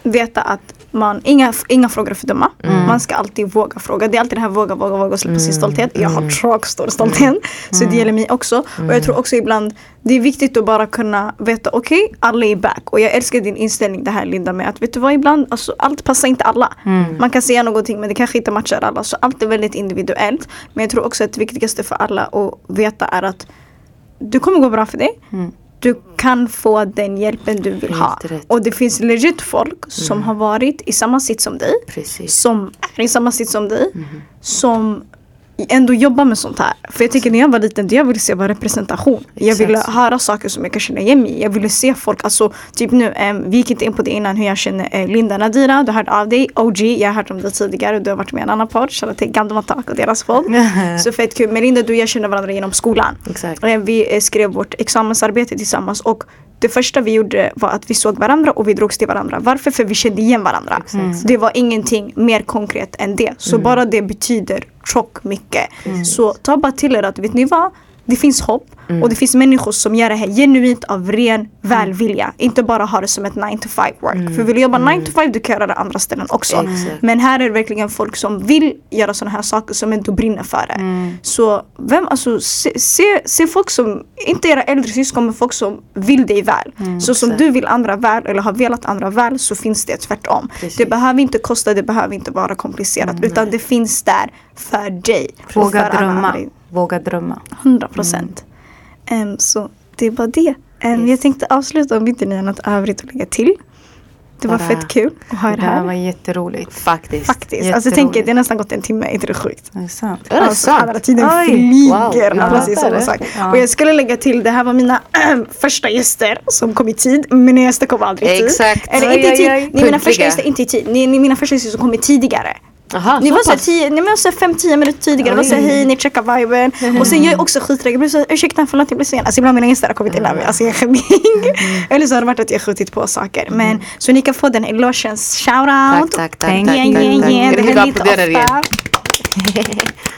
veta att man, inga, inga frågor är för dumma. Man ska alltid våga fråga. Det är alltid det här våga, våga, våga och släppa sin stolthet. Jag har tråk stor stolthet. Så det gäller mig också. Och jag tror också ibland det är viktigt att bara kunna veta okej, alla är back. Och jag älskar din inställning det här Linda med att vet du vad ibland, alltså, allt passar inte alla. Man kan säga någonting men det kanske inte matchar alla. Så allt är väldigt individuellt. Men jag tror också att det viktigaste för alla att veta är att du kommer gå bra för dig. Du kan få den hjälpen du vill ha. Och det finns legit folk som har varit i samma sitt som dig. Precis. Som är i samma sitt som dig. Som ändå jobbar med sånt här. För jag tycker när jag var liten, det jag ville se var representation. Jag ville höra saker som jag kan känna igen mig i. Jag ville se folk, alltså typ nu, um, vi gick inte in på det innan hur jag känner eh, Linda Nadira. Du har hört av dig, OG, jag har hört om dig tidigare. Du har varit med i en annan podd, shoutout till Gandamatak och deras podd. Så fett kul. Men Linda, du och jag känner varandra genom skolan. Exakt. Eh, Vi eh, skrev vårt examensarbete tillsammans och det första vi gjorde var att vi såg varandra och vi drogs till varandra. Varför? För vi kände igen varandra. Det var ingenting mer konkret än det. Så bara det betyder tjock mycket. Så ta bara till er att vet ni vad? Det finns hopp Mm. och det finns människor som gör det här genuint av ren välvilja. Inte bara ha det som ett 9 to 5 work. För vill du jobba 9 to 5 du kan göra det andra ställen också. Mm. Men här är det verkligen folk som vill göra sådana här saker som ändå brinner för det. Så vem, alltså, se, se, se folk som, inte era äldre syskon men folk som vill dig väl. så som du vill andra väl eller har velat andra väl så finns det tvärtom. Precis. Det behöver inte kosta, det behöver inte vara komplicerat utan det finns där för dig. Våga drömma. Våga drömma. 100 procent. Ehm, så det var det. Ehm, Jag tänkte avsluta om inte ni har något övrigt att lägga till. Det var Bara- fett kul att ha er Det här här. var jätteroligt. Faktiskt. Faktiskt. Alltså tänk det har nästan gått en timme, är inte det sjukt? Det är sant. Alltså, sant? alla tiden Oj. flyger. Wow. Alla Ja, sak. Ja. Och jag skulle lägga till, det här var mina första gäster som kom i tid. Mina gäster kom aldrig i tid. Exakt. Eller inte i tid. Ni är mina första gäster inte i tid. Ni, ni är mina första gäster som kom i tidigare. Aha, Ni så var pass. tio, ni var såhär fem, tio minuter tidigare. Det var såhär hej, ni checkar viben. Och sen jag är också skiträdd. Jag blir såhär ursäkta förlåt jag blev sen. Alltså ibland mina gäster har kommit innan mig. Alltså jag är skämmig. Eller så har det varit att jag skjutit på saker. Men så ni kan få den elogens. Shoutout. Tack, tack, tack. Tack, tack, tack. yeah. Det händer igen. ofta.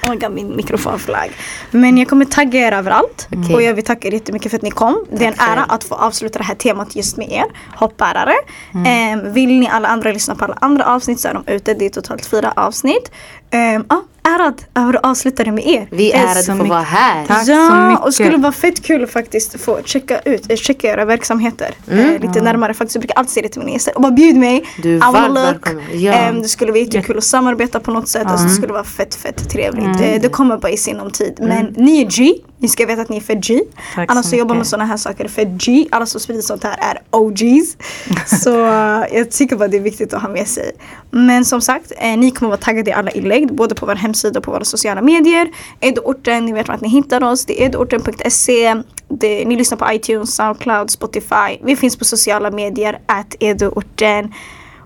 Oh my God, min mikrofonflagg. Men jag kommer tagga er överallt. Okej. Och jag vill tacka er jättemycket för att ni kom. Det är en Tack ära att få avsluta det här temat just med er. Hoppbärare. Mm. Ehm, vill ni alla andra lyssna på alla andra avsnitt så är de ute. Det är totalt fyra avsnitt. Um, ah, ärad över att avsluta det med er. Vi är Eh, ärade så för att mycket. vara här. Tack så ja, mycket. och skulle vara fett kul att faktiskt få checka ut, eh, checka era verksamheter Mm. eh, lite närmare faktiskt. Jag brukar alltid säga det till mina gäster. Och bara bjud mig. Du är varmt välkommen. Ja. Ehm, det skulle vara jättekul att samarbeta på något sätt. Alltså, det skulle vara fett fett trevligt. Eh, det kommer bara i sinom tid. Men ni är G. Ni ska veta att ni är fett G. Tack Alla så som jobbar med sådana här saker är fett G. Alla som sprider sånt här är OGs. så eh, jag tycker bara det är viktigt att ha med sig. Men som sagt, eh, ni kommer vara taggade i alla inlägg. Både på vår hemsida och på våra sociala medier. Edorten, ni vet vart ni hittar oss. Det är edorten.se. Ni lyssnar på iTunes, Soundcloud, Spotify. Vi finns på sociala medier, at edorten.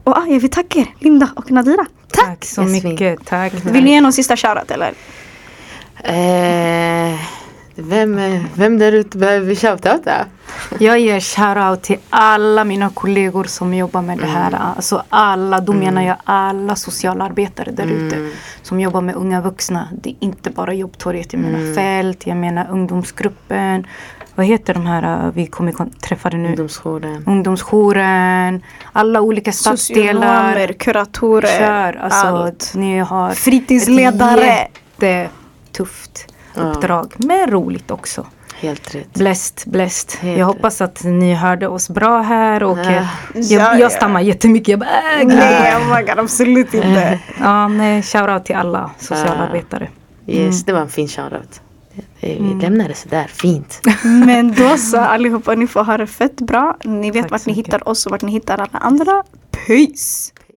Och ah, jag vill tacka er, Linda och Nadira. Tack! Tack så Jasmin. mycket. Tack. Vill ni ge någon sista shoutout eller? Eh, vem, eh, vem där ute behöver vi shoutouta? Jag ger shoutout till alla mina kollegor som jobbar med det här. Alltså alla, då menar jag alla socialarbetare där ute. Som jobbar med unga vuxna. Det är inte bara jobbtorget. Jag menar fält, jag menar ungdomsgruppen. Vad heter de här uh, vi kommer träffade nu? Ungdomsjouren. Ungdomsjouren. Alla olika stadsdelar. Socionomer, kuratorer, Kör. Alltså, allt. ni har Fritidsledare. ett jättetufft Ja. uppdrag. Men roligt också. Helt rätt. Blessed, blessed. Helt jag hoppas att ni hörde oss bra här och Ja. eh, Ja, jag, ja. jag stammar jättemycket. Jag bara, äh, Nej, oh my god, absolut inte. Ja, nej, shoutout till alla socialarbetare. Yes, det var en fin shoutout. Vi lämnar det sådär fint. Men då så allihopa, ni får ha det fett bra. Ni vet Tack vart ni mycket. hittar oss och vart ni hittar alla andra. Peace!